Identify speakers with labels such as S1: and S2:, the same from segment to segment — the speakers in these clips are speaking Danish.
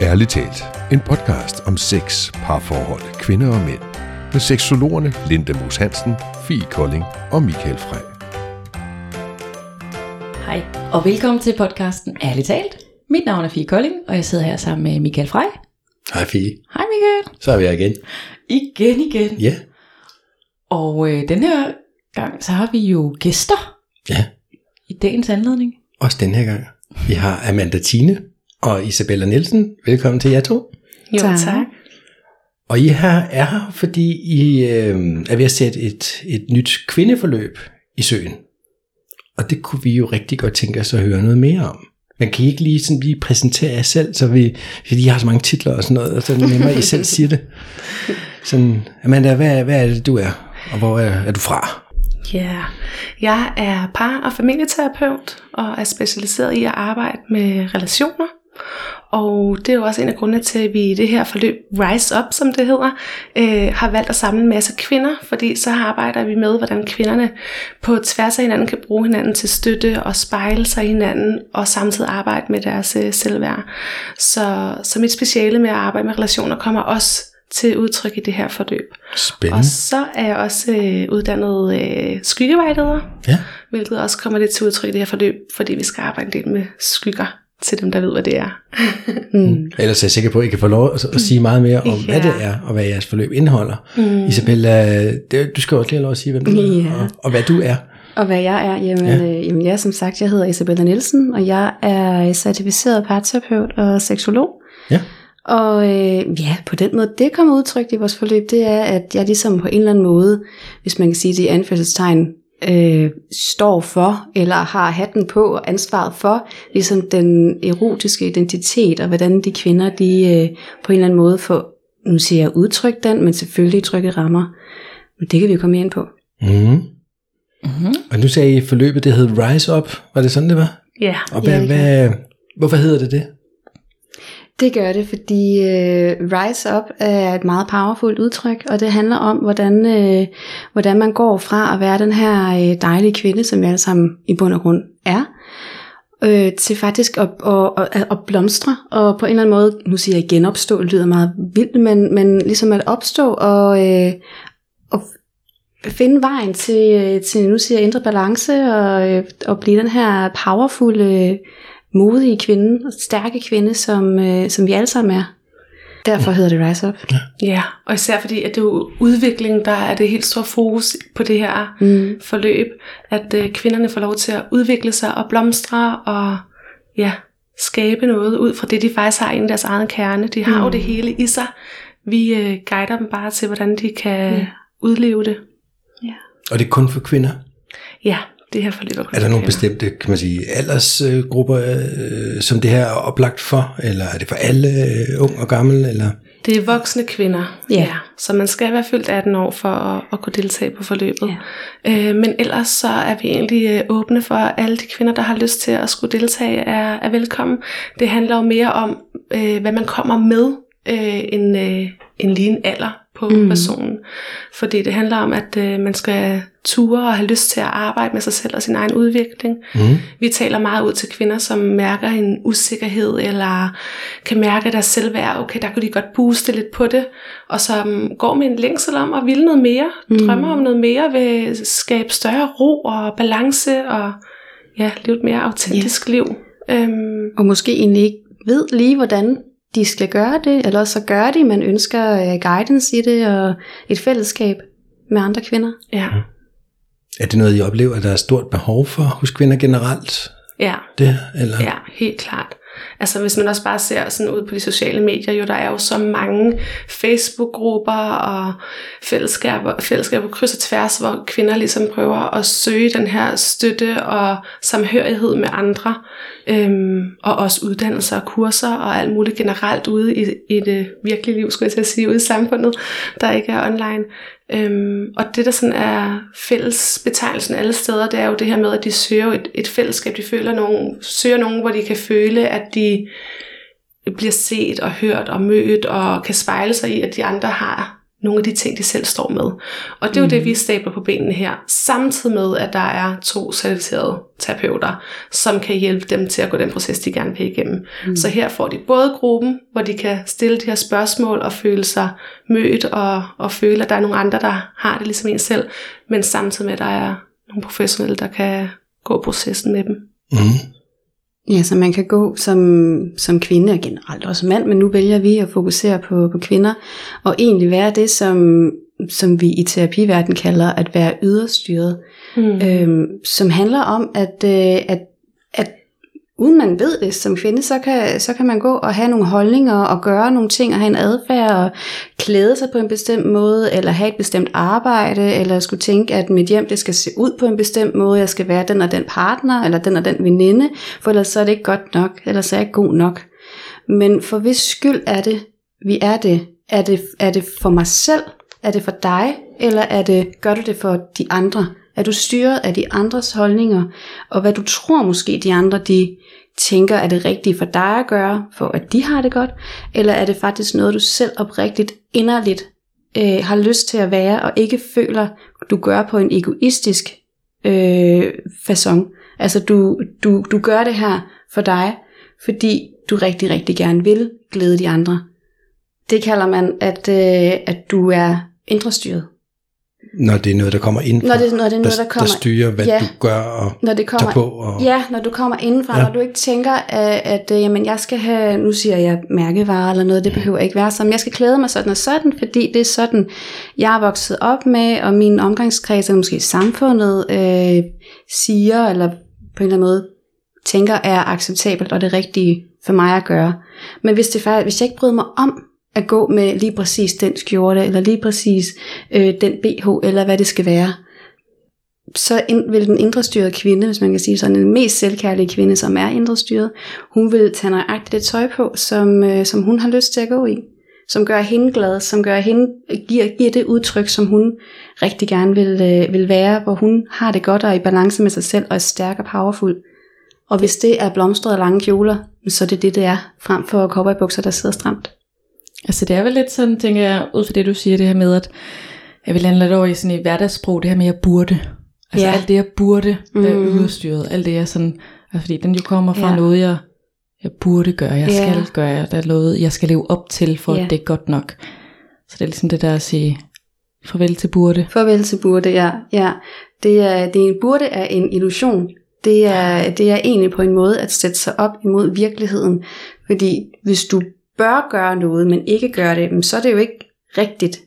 S1: Ærligt talt, en podcast om sex, parforhold, kvinder og mænd. Med seksologerne Linda Moos Hansen, Fie Kolding og Michael Frey.
S2: Hej, og velkommen til podcasten Ærligt talt. Mit navn er Fie Kolding, og jeg sidder her sammen med Michael Frey.
S3: Hej Fie.
S2: Hej Michael.
S3: Så er vi her igen.
S2: Igen, igen.
S3: Ja.
S2: Og øh, den her gang, så har vi jo gæster
S3: Ja,
S2: i dagens anledning.
S3: også den her gang. Vi har Amanda Tine og Isabella Nielsen. Velkommen til jer to.
S4: Jo,
S2: Tak.
S4: tak.
S3: Og I her er her, fordi I øh, er ved at sætte et, et nyt kvindeforløb i søen. Og det kunne vi jo rigtig godt tænke os at høre noget mere om. Men kan I ikke lige, sådan lige præsentere jer selv, så vi, fordi I har så mange titler og sådan noget, og så er det nemmere, at I selv siger det. Sådan, Amanda, hvad, hvad er det, du er, og hvor er, er du fra?
S4: Ja, jeg er par- og familieterapeut og er specialiseret i at arbejde med relationer. Og det er jo også en af grundene til, at vi i det her forløb Rise Up, som det hedder, øh, har valgt at samle en masse kvinder, fordi så arbejder vi med, hvordan kvinderne på tværs af hinanden kan bruge hinanden til støtte og spejle sig i hinanden, og samtidig arbejde med deres øh, selvværd. Så, så mit speciale med at arbejde med relationer kommer også til udtryk i det her forløb.
S3: Spændende.
S4: Og så er jeg også øh, uddannet øh, skyggevejleder,
S3: Ja.
S4: hvilket også kommer lidt til udtryk i det her forløb, fordi vi skal arbejde en del med skygger til dem, der ved, hvad det er. mm.
S3: Ellers er jeg sikker på, at I kan få lov at, at sige meget mere om, ja. hvad det er, og hvad jeres forløb indeholder. Mm. Isabella, du skal også lige have lov at sige, hvem du er,
S5: Ja.
S3: og, og hvad du er.
S5: Og hvad jeg er, jamen,
S3: Ja.
S5: ja. Øh, jamen jeg som sagt, jeg hedder Isabella Nielsen, og jeg er certificeret parterapeut og seksolog.
S3: Ja.
S5: Og øh, ja, på den måde, det kommer udtrykt i vores forløb, det er, at jeg ligesom på en eller anden måde, hvis man kan sige det i anførselstegn, øh, står for, eller har hatten på og ansvaret for, ligesom den erotiske identitet, og hvordan de kvinder, de øh, på en eller anden måde får, nu siger jeg udtrykt den, men selvfølgelig i trygge rammer. Men det kan vi jo komme ind på.
S3: Mm.
S2: Mm-hmm.
S3: Og nu sagde I forløbet, det hed Rise Up. Var det sådan, det var?
S4: Ja,
S3: Og hvad,
S5: kan
S3: hvad, hvorfor hedder det det?
S5: Det gør det, fordi øh, Rise Up er et meget powerfult udtryk, og det handler om, hvordan, øh, hvordan man går fra at være den her øh, dejlige kvinde, som vi alle sammen i bund og grund er, øh, til faktisk at, at, at, at blomstre, og på en eller anden måde, nu siger jeg genopstå, det lyder meget vildt, men, men ligesom at opstå og, øh, og finde vejen til, øh, til nu siger jeg indre balance, og, øh, og blive den her powerfulde øh, modige kvinde, og stærke kvinde, som, øh, som vi alle sammen er. Derfor hedder det Rise Up.
S4: ja, og især fordi, at det er jo udvikling, der er det helt store fokus på det her
S5: Mm.
S4: forløb, at øh, kvinderne får lov til at udvikle sig og blomstre og ja, skabe noget ud fra det, de faktisk har inde i deres egen kerne. De har mm. jo det hele i sig. Vi øh, guider dem bare til, hvordan de kan
S5: Ja.
S4: udleve det.
S3: Og det er kun for kvinder.
S4: Ja, det her forløb er
S3: Er der nogle bestemte, kan man sige, aldersgrupper, øh, som det her er oplagt for? Eller er det for alle, øh, ung og gammel? Eller?
S4: Det er voksne kvinder,
S5: Ja.
S4: ja. Så man skal være fyldt 18 år for at, at kunne deltage på forløbet. Ja. Øh, men ellers så er vi egentlig øh, åbne for, at alle de kvinder, der har lyst til at skulle deltage, er, er velkommen. Det handler jo mere om, øh, hvad man kommer med, øh, end, øh, end lige en alder på
S5: Mm.
S4: mm. personen. Fordi det handler om, at øh, man skal ture og have lyst til at arbejde med sig selv og sin egen udvikling.
S3: Mm.
S4: Vi taler meget ud til kvinder, som mærker en usikkerhed, eller kan mærke deres selvværd. Okay, der kunne de godt booste lidt på det. Og som går med en længsel om at ville noget mere.
S5: Mm.
S4: Mm. Drømmer om noget mere, vil skabe større ro og balance, og ja, leve et mere autentisk liv. Øhm,
S5: Og måske egentlig ikke ved lige, hvordan de skal gøre det, eller også så gør de, men ønsker øh, guidance i det, og et fællesskab med andre kvinder.
S4: ja,
S3: Er det noget, I oplever, at der er stort behov for hos kvinder generelt?
S4: ja.
S3: Det, eller?
S4: Ja, helt klart. Altså hvis man også bare ser sådan ud på de sociale medier, jo der er jo så mange Facebook-grupper og fællesskaber, fællesskaber på kryds og tværs, hvor kvinder ligesom prøver at søge den her støtte og samhørighed med andre, øhm, og også uddannelser og kurser og alt muligt generelt ude i, i det virkelige liv, skulle jeg til at sige, ude i samfundet, der ikke er online. Øhm, og det, der sådan er fællesbetegnelsen alle steder, det er jo det her med, at de søger et, et fællesskab. De føler nogen, søger nogen, hvor de kan føle, at de bliver set og hørt og mødt, og kan spejle sig i, at de andre har nogle af de ting, de selv står med. Og det er jo mm. det, vi stabler på benene her, samtidig med, at der er to certificerede terapeuter, som kan hjælpe dem til at gå den proces, de gerne vil igennem. Mm. Så her får de både gruppen, hvor de kan stille de her spørgsmål og føle sig mødt, og, og føle, at der er nogle andre, der har det ligesom en selv, men samtidig med, at der er nogle professionelle, der kan gå processen med dem. Mm.
S5: Ja, så man kan gå som, som kvinde, og generelt også mand, men nu vælger vi at fokusere på, på kvinder, og egentlig være det, som, som vi i terapiverdenen kalder at være yderstyret, mm. øhm, som handler om, at, øh, at uden man ved det som kvinde, så kan, så kan man gå og have nogle holdninger og gøre nogle ting og have en adfærd og klæde sig på en bestemt måde, eller have et bestemt arbejde, eller skulle tænke, at mit hjem det skal se ud på en bestemt måde, jeg skal være den og den partner, eller den og den veninde, for ellers så er det ikke godt nok, eller så er jeg ikke god nok. Men for hvis skyld er det, vi er det? Er det, er det for mig selv? Er det for dig? Eller er det, gør du det for de andre? Er du styret af de andres holdninger, og hvad du tror måske de andre de tænker er det rigtige for dig at gøre, for at de har det godt, eller er det faktisk noget, du selv oprigtigt, inderligt øh, har lyst til at være, og ikke føler, du gør på en egoistisk øh, façon. Altså du, du, du gør det her for dig, fordi du rigtig, rigtig gerne vil glæde de andre. Det kalder man, at, øh, at du er indrestyret.
S3: Når det er noget, der kommer ind
S5: når det, når det er noget, der, kommer,
S3: der styrer, hvad ja, du gør og
S5: når det kommer,
S3: tager på. Og,
S5: ja, når du kommer indenfra, ja. når du ikke tænker, at, at øh, jamen, jeg skal have, nu siger jeg mærkevarer eller noget, det behøver ikke være sådan. Jeg skal klæde mig sådan og sådan, fordi det er sådan, jeg er vokset op med, og min omgangskreds, eller måske samfundet, øh, siger, eller på en eller anden måde tænker, er acceptabelt og det rigtige for mig at gøre. Men hvis, det, hvis jeg ikke bryder mig om, at gå med lige præcis den skjorte, eller lige præcis øh, den BH, eller hvad det skal være, så ind, vil den indre styrede kvinde, hvis man kan sige sådan, den mest selvkærlige kvinde, som er indre styret, hun vil tage nøjagtigt det tøj på, som, øh, som hun har lyst til at gå i. Som gør hende glad, som gør hende, giver, giver det udtryk, som hun rigtig gerne vil, øh, vil være, hvor hun har det godt og er i balance med sig selv, og er stærk og powerful. Og hvis det er blomstrede lange kjoler, så er det det, det er, frem for cowboybukser, der sidder stramt.
S2: Altså det er vel lidt sådan, tænker jeg, ud fra det du siger, det her med, at jeg vil lande lidt over i sådan i hverdagssprog, det her med, at jeg burde. Altså ja. alt det, jeg burde være mm. udstyret, alt det, jeg sådan, altså fordi den jo kommer fra ja. noget, jeg, jeg burde gøre, jeg ja. skal gøre, der er noget, jeg skal leve op til, for ja. at det er godt nok. Så det er ligesom det der at sige, farvel til burde.
S5: Farvel til burde, ja. ja. Det, er, det er en burde er en illusion. Det er, det er egentlig på en måde at sætte sig op imod virkeligheden. Fordi hvis du bør gøre noget, men ikke gør det, så er det jo ikke rigtigt.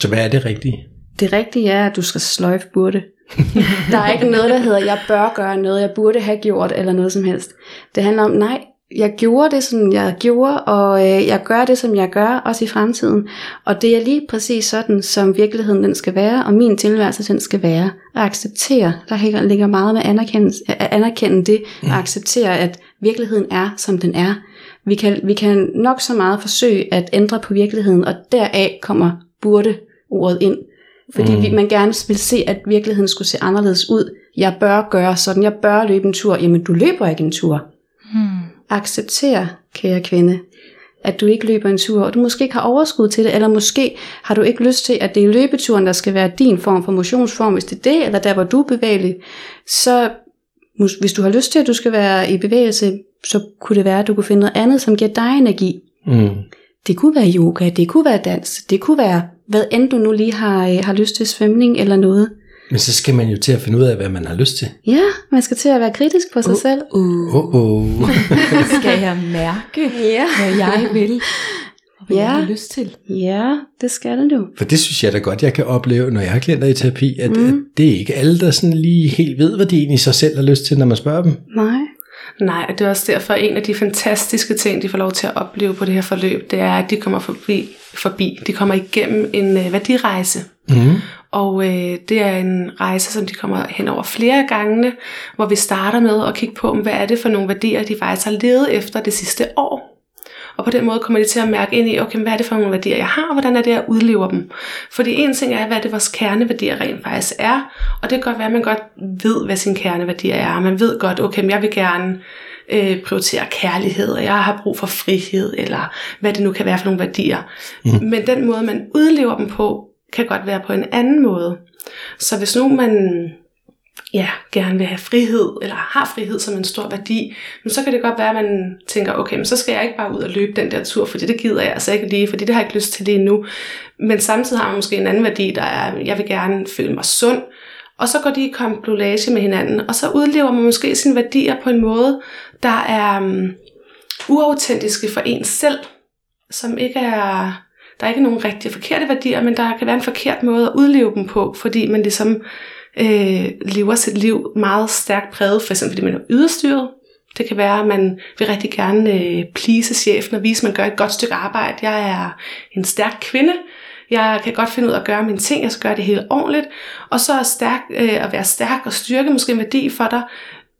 S3: Så hvad er det rigtige?
S5: Det rigtige er, at du skal sløjfe burde. der er ikke noget, der hedder, jeg bør gøre noget, jeg burde have gjort, eller noget som helst. Det handler om, nej, jeg gjorde det, som jeg gjorde, og øh, jeg gør det, som jeg gør, også i fremtiden. Og det er lige præcis sådan, som virkeligheden den skal være, og min tilværelse den skal være. At acceptere, der ligger meget med anerkende, at anerkende det, og acceptere, at virkeligheden er, som den er. Vi kan, vi kan nok så meget forsøge at ændre på virkeligheden, og deraf kommer burde ordet ind. Fordi mm. vi, man gerne vil se, at virkeligheden skulle se anderledes ud. Jeg bør gøre sådan, jeg bør løbe en tur. Jamen, du løber ikke en tur. Mm. Accepter, kære kvinde, at du ikke løber en tur, og du måske ikke har overskud til det, eller måske har du ikke lyst til, at det er løbeturen, der skal være din form for motionsform, hvis det er det, eller der, hvor du er bevægelig, så hvis du har lyst til, at du skal være i bevægelse, så kunne det være, at du kunne finde noget andet, som giver dig energi. Mm. Det kunne være yoga, det kunne være dans, det kunne være, hvad end du nu lige har, øh, har lyst til, svømning eller noget.
S3: Men så skal man jo til at finde ud af, hvad man har lyst til.
S5: Ja, man skal til at være kritisk på sig uh, selv.
S2: Uh.
S3: Uh, uh.
S2: skal jeg mærke, ja. hvad jeg vil? Og hvad ja. jeg har lyst til.
S5: Ja, det skal du.
S3: For det synes jeg da godt, jeg kan opleve, når jeg har klienter i terapi, at, mm. at det er ikke alle, der sådan lige helt ved, hvad de egentlig sig selv har lyst til, når man spørger dem.
S5: Nej.
S4: Nej, og det er også derfor en af de fantastiske ting, de får lov til at opleve på det her forløb, det er, at de kommer forbi, forbi. de kommer igennem en øh, værdirejse. Mm. Og øh, det er en rejse, som de kommer hen over flere gange, hvor vi starter med at kigge på, hvad er det for nogle værdier, de faktisk har levet efter det sidste år. Og på den måde kommer de til at mærke ind i, okay, hvad er det for nogle værdier, jeg har, og hvordan er det, jeg udlever dem. Fordi en ting er, hvad det vores kerneværdier rent faktisk er, og det kan godt være, at man godt ved, hvad sine kerneværdier er. Man ved godt, okay, men jeg vil gerne øh, prioriterer kærlighed, og jeg har brug for frihed, eller hvad det nu kan være for nogle værdier. Mm. Men den måde, man udlever dem på, kan godt være på en anden måde. Så hvis nu man ja, gerne vil have frihed, eller har frihed som en stor værdi, men så kan det godt være, at man tænker, okay, men så skal jeg ikke bare ud og løbe den der tur, fordi det gider jeg altså ikke lige, fordi det har jeg ikke lyst til lige nu. Men samtidig har man måske en anden værdi, der er, jeg vil gerne føle mig sund, og så går de i komplolage med hinanden, og så udlever man måske sine værdier på en måde, der er um, uautentiske for en selv, som ikke er, der er ikke nogen rigtige forkerte værdier, men der kan være en forkert måde at udleve dem på, fordi man ligesom øh, lever sit liv meget stærkt præget, for eksempel fordi man er yderstyret. Det kan være, at man vil rigtig gerne øh, please chefen og vise, at man gør et godt stykke arbejde. Jeg er en stærk kvinde. Jeg kan godt finde ud af at gøre mine ting. Jeg skal gøre det helt ordentligt. Og så er stærk, øh, at være stærk og styrke måske en værdi for dig.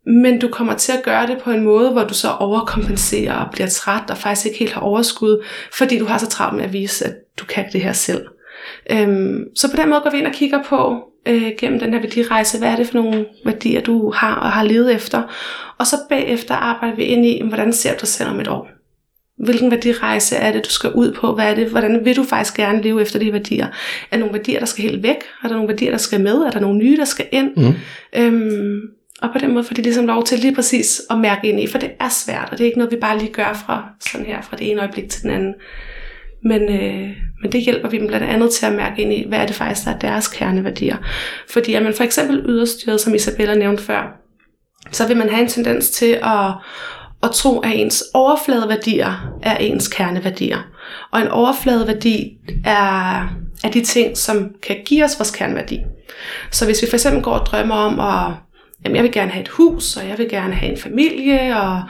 S4: Men du kommer til at gøre det på en måde, hvor du så overkompenserer og bliver træt og faktisk ikke helt har overskud, fordi du har så travlt med at vise, at du kan det her selv. Øhm, så på den måde går vi ind og kigger på, øh, gennem den her værdirejse, hvad er det for nogle værdier, du har og har levet efter. Og så bagefter arbejder vi ind i, hvordan ser du dig selv om et år? Hvilken værdirejse er det, du skal ud på? Hvad er det? Hvordan vil du faktisk gerne leve efter de værdier? Er der nogle værdier, der skal helt væk? Er der nogle værdier, der skal med? Er der nogle nye, der skal ind? Mm. Øhm, og på den måde får de ligesom lov til lige præcis at mærke ind i, for det er svært, og det er ikke noget, vi bare lige gør fra sådan her, fra det ene øjeblik til den anden. Men, øh, men det hjælper vi dem blandt andet til at mærke ind i, hvad er det faktisk, der er deres kerneværdier. Fordi er man for eksempel yderstyret, som Isabella nævnte før, så vil man have en tendens til at, at tro, at ens overfladeværdier er ens kerneværdier. Og en overfladeværdi er, er de ting, som kan give os vores kerneværdi. Så hvis vi for eksempel går og drømmer om at jamen, jeg vil gerne have et hus, og jeg vil gerne have en familie, og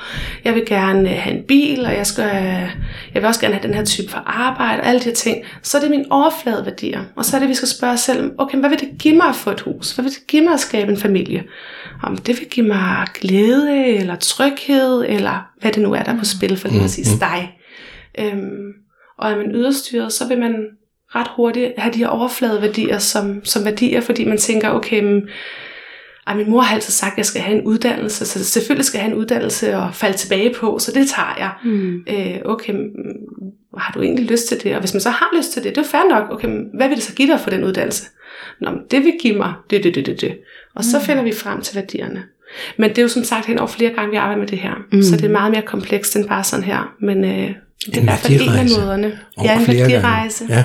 S4: jeg vil gerne have en bil, og jeg, skal, jeg vil også gerne have den her type for arbejde, og alle de her ting. Så er det mine overfladeværdier. Og så er det, vi skal spørge os selv, okay, hvad vil det give mig at få et hus? Hvad vil det give mig at skabe en familie? Om det vil give mig glæde, eller tryghed, eller hvad det nu er, der er på spil for lige præcis mm-hmm. dig. Øhm, og er man yderstyret, så vil man ret hurtigt have de her overfladeværdier som, som værdier, fordi man tænker, okay, men, ej, min mor har altid sagt, at jeg skal have en uddannelse, så selvfølgelig skal jeg have en uddannelse og falde tilbage på, så det tager jeg. Mm. Øh, okay, har du egentlig lyst til det? Og hvis man så har lyst til det, det er fair nok. Okay, hvad vil det så give dig for den uddannelse? Nå, det vil give mig det, det, det, det, det. Og mm. så finder vi frem til værdierne. Men det er jo som sagt hen over flere gange, vi arbejder med det her. Mm. Så det er meget mere komplekst end bare sådan her. Men øh, det er i hvert fald en af måderne. Ja, en værdirejse.
S3: Ja.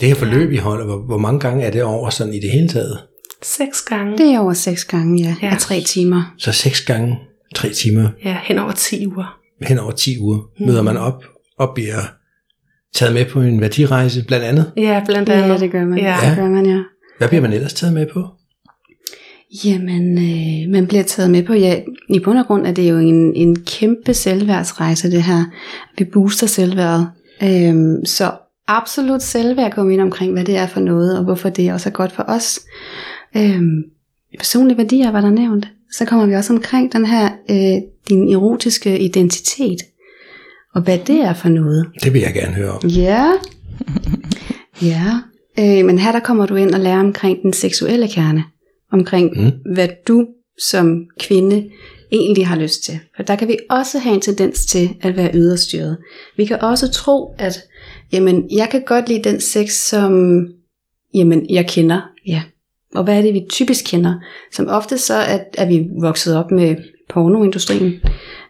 S3: Det her forløb, I holder, hvor, hvor mange gange er det over sådan i det hele taget?
S4: Seks gange.
S5: Det er over seks gange, ja. ja. Af tre timer.
S3: Så seks gange tre timer?
S4: Ja, hen over 10 uger.
S3: Hen over 10 uger mm. møder man op og bliver taget med på en værdirejse, blandt andet?
S4: Ja, blandt andet.
S5: Ja, det gør man. Ja. Det gør man, ja.
S3: Hvad bliver man ellers taget med på?
S5: Jamen, øh, man bliver taget med på, ja, i bund og grund er det jo en, en kæmpe selvværdsrejse, det her. Vi booster selvværdet. Øhm, så absolut selvværd kommer ind omkring, hvad det er for noget, og hvorfor det også er godt for os. Øhm, personlige værdier var der nævnt. Så kommer vi også omkring den her, øh, din erotiske identitet. Og hvad det er for noget.
S3: Det vil jeg gerne høre om.
S5: Ja. ja. Øh, men her der kommer du ind og lærer omkring den seksuelle kerne. Omkring mm. hvad du som kvinde egentlig har lyst til. For der kan vi også have en tendens til at være yderstyret. Vi kan også tro, at jamen, jeg kan godt lide den sex, som jamen, jeg kender. Ja, og hvad er det, vi typisk kender? Som ofte så er, er vi vokset op med pornoindustrien.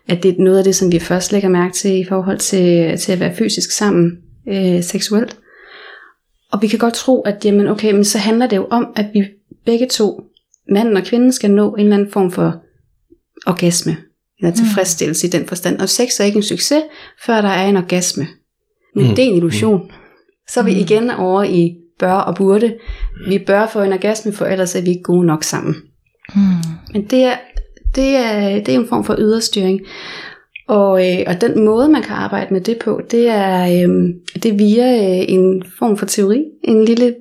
S5: At det er noget af det, som vi først lægger mærke til i forhold til, til at være fysisk sammen øh, seksuelt. Og vi kan godt tro, at jamen, okay, men så handler det jo om, at vi begge to, manden og kvinden, skal nå en eller anden form for orgasme. Eller mm. tilfredsstillelse mm. i den forstand. Og sex er ikke en succes, før der er en orgasme. Men mm. det er en illusion. Så er vi mm. igen over i bør og burde. Vi bør få en orgasme, for ellers er vi ikke gode nok sammen. Mm. Men det er, det, er, det er en form for yderstyring. Og, øh, og den måde, man kan arbejde med det på, det er, øh, det er via øh, en form for teori. En lille,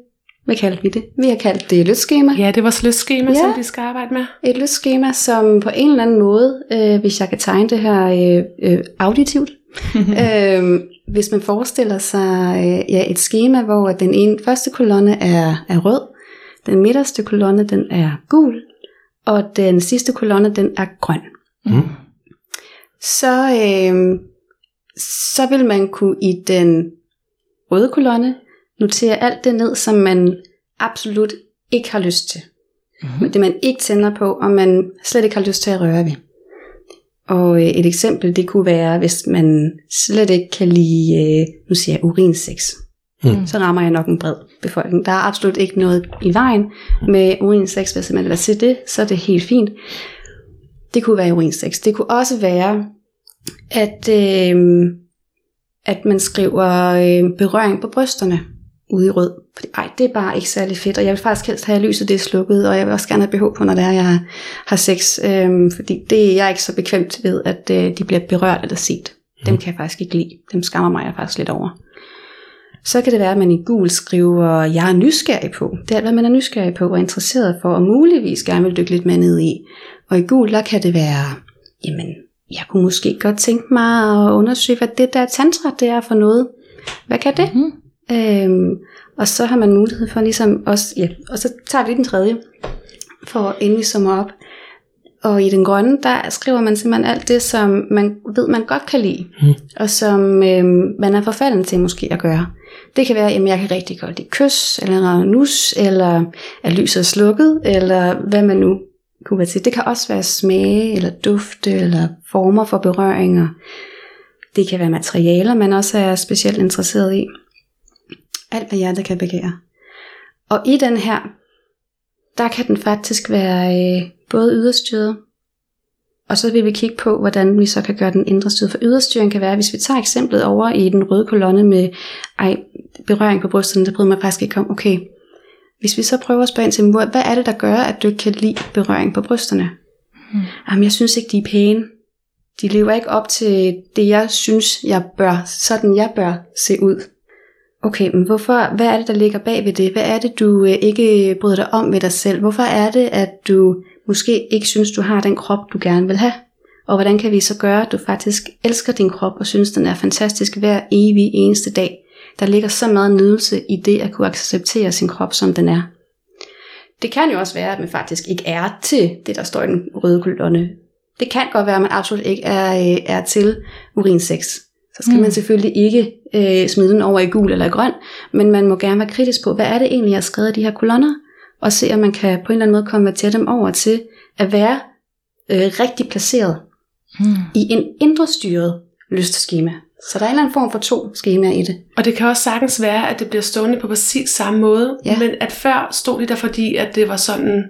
S5: hvad kalder vi det? Vi har kaldt det lystskema.
S4: Ja, det er vores lystskema, ja, som de skal arbejde med.
S5: Et lystskema, som på en eller anden måde, øh, hvis jeg kan tegne det her øh, øh, auditivt, øh, hvis man forestiller sig øh, ja, et schema, hvor den ene, første kolonne er, er rød, den midterste kolonne den er gul, og den sidste kolonne den er grøn. Mm. så, øh, så vil man kunne i den røde kolonne notere alt det ned, som man absolut ikke har lyst til. Mm-hmm. Det man ikke tænder på, og man slet ikke har lyst til at røre ved. Og øh, et eksempel, det kunne være, hvis man slet ikke kan lide, øh, nu siger jeg urinsex. Mm. Så rammer jeg nok en bred befolkning. Der er absolut ikke noget i vejen med urinsex, hvis man vil se det, så er det helt fint. Det kunne være urinsex. Det kunne også være, at, øh, at man skriver øh, berøring på brysterne ude i rød. Fordi, ej, det er bare ikke særlig fedt, og jeg vil faktisk helst have lyset det er slukket, og jeg vil også gerne have BH på, når det er, jeg har sex, øhm, fordi det jeg er ikke så bekvemt ved, at øh, de bliver berørt eller set. Dem kan jeg faktisk ikke lide. Dem skammer mig jeg faktisk lidt over. Så kan det være, at man i gul skriver, jeg er nysgerrig på. Det er, hvad man er nysgerrig på og interesseret for, og muligvis gerne vil dykke lidt mere ned i. Og i gul, der kan det være, jamen, jeg kunne måske godt tænke mig at undersøge, hvad det der tantra, det er for noget. Hvad kan det? Mm. Øhm, og så har man mulighed for ligesom også, ja, og så tager vi lige den tredje, for vi summer op. Og i den grønne, der skriver man simpelthen alt det, som man ved, man godt kan lide, mm. og som øhm, man er forfalden til måske at gøre. Det kan være, at jeg kan rigtig godt lide kys, eller nus, eller at lyset er slukket, eller hvad man nu kunne være til. Det kan også være smage, eller dufte, eller former for berøringer. Det kan være materialer, man også er specielt interesseret i. Alt hvad hjertet kan begære. Og i den her, der kan den faktisk være øh, både yderstyret, og så vil vi kigge på, hvordan vi så kan gøre den indre styret. For yderstyring kan være, hvis vi tager eksemplet over i den røde kolonne med ej, berøring på brysterne, der bryder mig faktisk ikke om, okay, hvis vi så prøver at spørge ind til, hvad er det, der gør, at du ikke kan lide berøring på brysterne? Hmm. Jamen, jeg synes ikke, de er pæne. De lever ikke op til det, jeg synes, jeg bør, sådan jeg bør se ud. Okay, men hvorfor, hvad er det, der ligger bag ved det? Hvad er det, du øh, ikke bryder dig om ved dig selv? Hvorfor er det, at du måske ikke synes, du har den krop, du gerne vil have? Og hvordan kan vi så gøre, at du faktisk elsker din krop og synes, den er fantastisk hver evig eneste dag? Der ligger så meget nydelse i det at kunne acceptere sin krop, som den er. Det kan jo også være, at man faktisk ikke er til det, der står i den røde kolonne. Det kan godt være, at man absolut ikke er, øh, er til urinsex så skal mm. man selvfølgelig ikke øh, smide den over i gul eller i grøn, men man må gerne være kritisk på, hvad er det egentlig, jeg har skrevet i de her kolonner, og se, om man kan på en eller anden måde konvertere dem over til at være øh, rigtig placeret mm. i en indre styret lystskema. Så der er en eller anden form for to skemaer i det.
S4: Og det kan også sagtens være, at det bliver stående på præcis samme måde, ja. men at før stod de der, fordi at det var sådan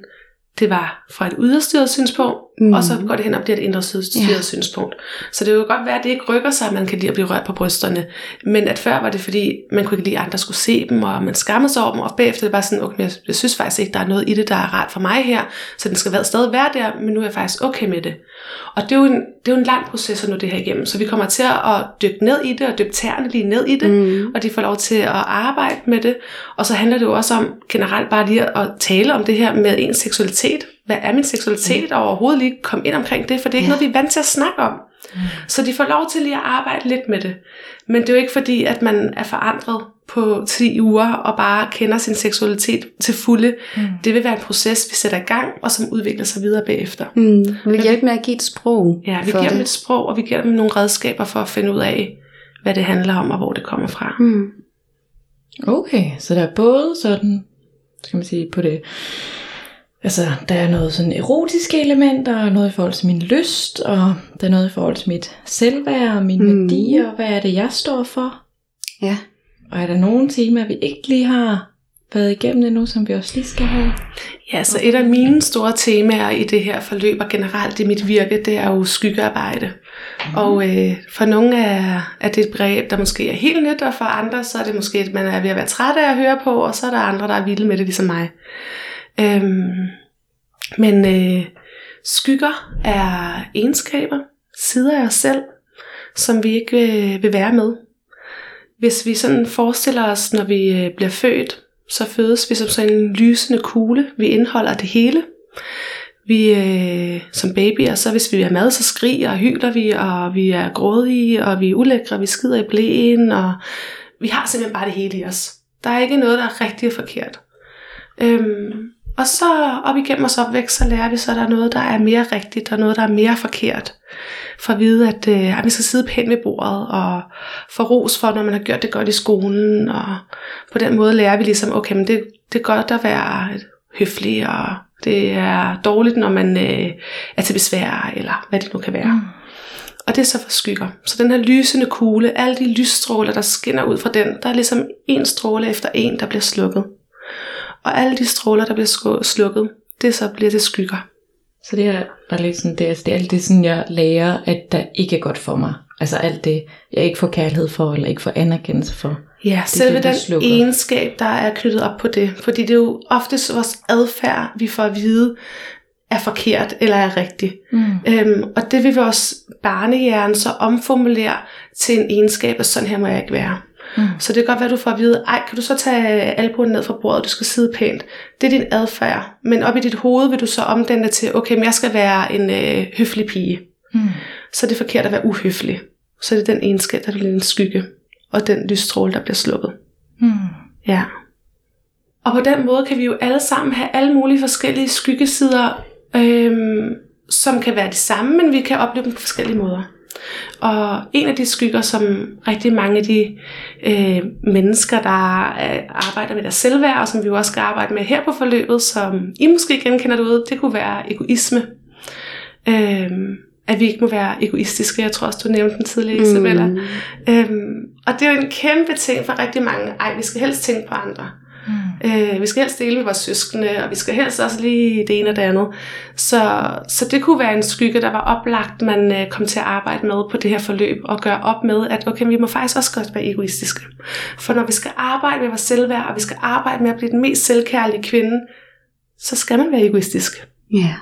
S4: det var fra et yderstyret synspunkt, mm. og så går det hen og bliver et indre ja. synspunkt. Så det vil godt være, at det ikke rykker sig, at man kan lide at blive rørt på brysterne. Men at før var det, fordi man kunne ikke lide, at andre skulle se dem, og man skammede sig over dem, og bagefter det bare sådan, okay, jeg, jeg synes faktisk ikke, der er noget i det, der er rart for mig her, så den skal stadig være der, men nu er jeg faktisk okay med det. Og det er jo en, det er jo en lang proces at nå det her igennem, så vi kommer til at dykke ned i det, og dykke tæerne lige ned i det, mm. og de får lov til at arbejde med det. Og så handler det jo også om generelt bare lige at tale om det her med ens seksualitet. Hvad er min seksualitet? Mm. Og overhovedet lige komme ind omkring det, for det er ikke ja. noget, vi er vant til at snakke om. Mm. Så de får lov til lige at arbejde lidt med det. Men det er jo ikke fordi, at man er forandret på 10 uger og bare kender sin seksualitet til fulde. Mm. Det vil være en proces, vi sætter i gang, og som udvikler sig videre bagefter.
S5: Mm. Vi vil hjælpe med at give et sprog
S4: Ja, vi giver det. dem et sprog, og vi giver dem nogle redskaber for at finde ud af, hvad det handler om, og hvor det kommer fra.
S2: Mm. Okay, så der er både sådan, skal man sige, på det Altså, der er noget sådan erotiske elementer, og noget i forhold til min lyst, og der er noget i forhold til mit selvværd, og mine mm. værdier, hvad er det, jeg står for?
S5: Ja.
S2: Og er der nogle temaer, vi ikke lige har været igennem endnu, som vi også lige skal have?
S4: Ja, så et af mine store temaer i det her forløb, og generelt i mit virke, det er jo skyggearbejde. Mm. Og øh, for nogle er, er det et begreb, der måske er helt nyt, og for andre så er det måske, at man er ved at være træt af at høre på, og så er der andre, der er vilde med det, ligesom mig. Øhm, men øh, skygger er egenskaber, sider af os selv, som vi ikke vil, vil være med. Hvis vi sådan forestiller os, når vi øh, bliver født, så fødes vi som sådan en lysende kugle. Vi indeholder det hele. Vi øh, som babyer, så hvis vi er mad, så skriger og hyler vi, og vi er grådige, og vi er ulækre, vi skider i blæen, og vi har simpelthen bare det hele i os. Der er ikke noget, der er rigtigt og forkert. Øhm, og så op igennem vores opvækst, så lærer vi så, at der er noget, der er mere rigtigt, og noget, der er mere forkert. For at vide, at, øh, at vi skal sidde pænt ved bordet, og få ros for, når man har gjort det godt i skolen. Og på den måde lærer vi ligesom, okay, men det, det er godt at være høflig, og det er dårligt, når man øh, er til besvær, eller hvad det nu kan være. Mm. Og det er så for skygger. Så den her lysende kugle, alle de lysstråler, der skinner ud fra den, der er ligesom en stråle efter en, der bliver slukket. Og alle de stråler, der bliver slukket, det så bliver det skygger.
S2: Så det er bare lidt sådan, det er, det er alt det sådan, jeg lærer, at der ikke er godt for mig. Altså alt det, jeg ikke får kærlighed for, eller ikke får anerkendelse for.
S4: Ja, det selve det, den slukker. egenskab, der er knyttet op på det. Fordi det er jo oftest vores adfærd, vi får at vide, er forkert eller er rigtig. Mm. Øhm, og det vil vores barnehjerne så omformulere til en egenskab, at sådan her må jeg ikke være. Mm. Så det kan godt være, at du får at vide, ej, kan du så tage albuen ned fra bordet, du skal sidde pænt. Det er din adfærd. Men op i dit hoved vil du så omdanne det til, okay, men jeg skal være en øh, høflig pige. Mm. Så det er forkert at være uhøflig. Så det er den egenskab, der er en skygge. Og den lysstråle, der bliver sluppet. Mm. Ja. Og på den måde kan vi jo alle sammen have alle mulige forskellige skyggesider, øhm, som kan være de samme, men vi kan opleve dem på forskellige måder. Og en af de skygger, som rigtig mange af de øh, mennesker, der øh, arbejder med deres selvværd, og som vi jo også skal arbejde med her på forløbet, som I måske genkender derude, det kunne være egoisme. Øh, at vi ikke må være egoistiske. Jeg tror også, du nævnte den tidligere, Isabella. Mm. Øhm, og det er jo en kæmpe ting for rigtig mange. Ej, vi skal helst tænke på andre. Øh, vi skal helst dele med vores søskende, og vi skal helst også lige det ene og det andet. Så, så det kunne være en skygge, der var oplagt, man øh, kom til at arbejde med på det her forløb, og gøre op med, at okay, vi må faktisk også godt være egoistiske. For når vi skal arbejde med vores selvværd, og vi skal arbejde med at blive den mest selvkærlige kvinde, så skal man være egoistisk.
S5: Ja. Yeah.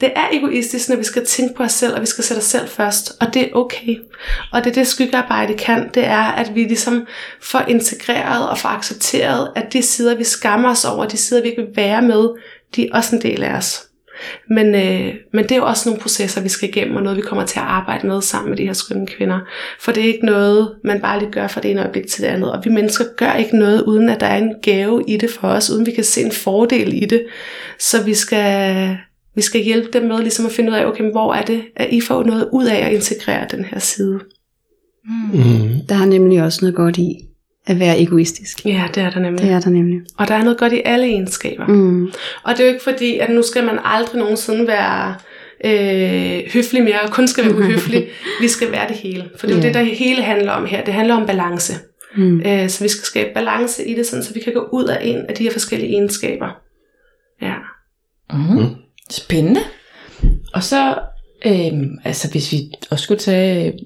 S4: Det er egoistisk, når vi skal tænke på os selv, og vi skal sætte os selv først, og det er okay. Og det er det skyggearbejde kan, det er, at vi ligesom får integreret og får accepteret, at de sider, vi skammer os over, de sider, vi ikke vil være med, de er også en del af os. Men, øh, men det er jo også nogle processer, vi skal igennem, og noget, vi kommer til at arbejde med sammen med de her skønne kvinder. For det er ikke noget, man bare lige gør fra det ene øjeblik til det andet. Og vi mennesker gør ikke noget, uden at der er en gave i det for os, uden vi kan se en fordel i det. Så vi skal, vi skal hjælpe dem med ligesom at finde ud af, okay, hvor er det, at I får noget ud af at integrere den her side.
S5: Mm. Mm. Der er nemlig også noget godt i at være egoistisk.
S4: Ja, det er der nemlig.
S5: Det er der nemlig.
S4: Og der er noget godt i alle egenskaber. Mm. Og det er jo ikke fordi, at nu skal man aldrig nogensinde være øh, høflig mere, og kun skal være uhøflig. vi skal være det hele. For det er jo yeah. det, der hele handler om her. Det handler om balance. Mm. Øh, så vi skal skabe balance i det, sådan, så vi kan gå ud af en af de her forskellige egenskaber. Ja.
S2: Mm. Spændende. Og så, øhm, altså hvis vi også skulle tage,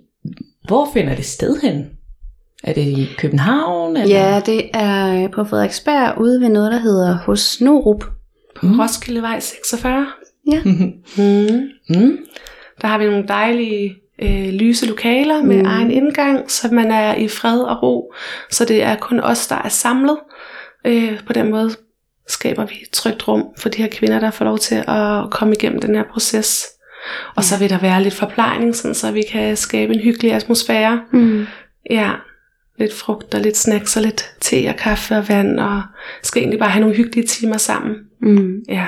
S2: hvor finder det sted hen? Er det i København? Eller?
S5: Ja, det er på Frederiksberg ude ved noget, der hedder Hos Norup.
S4: På mm. Roskildevej 46.
S5: Ja. mm.
S4: Mm. Der har vi nogle dejlige øh, lyse lokaler med mm. egen indgang, så man er i fred og ro. Så det er kun os, der er samlet. Øh, på den måde skaber vi et trygt rum for de her kvinder, der får lov til at komme igennem den her proces. Og så vil der være lidt forplejning, sådan så vi kan skabe en hyggelig atmosfære. Mm. Ja, lidt frugt og lidt snacks og lidt te og kaffe og vand, og skal egentlig bare have nogle hyggelige timer sammen. Mm. Ja.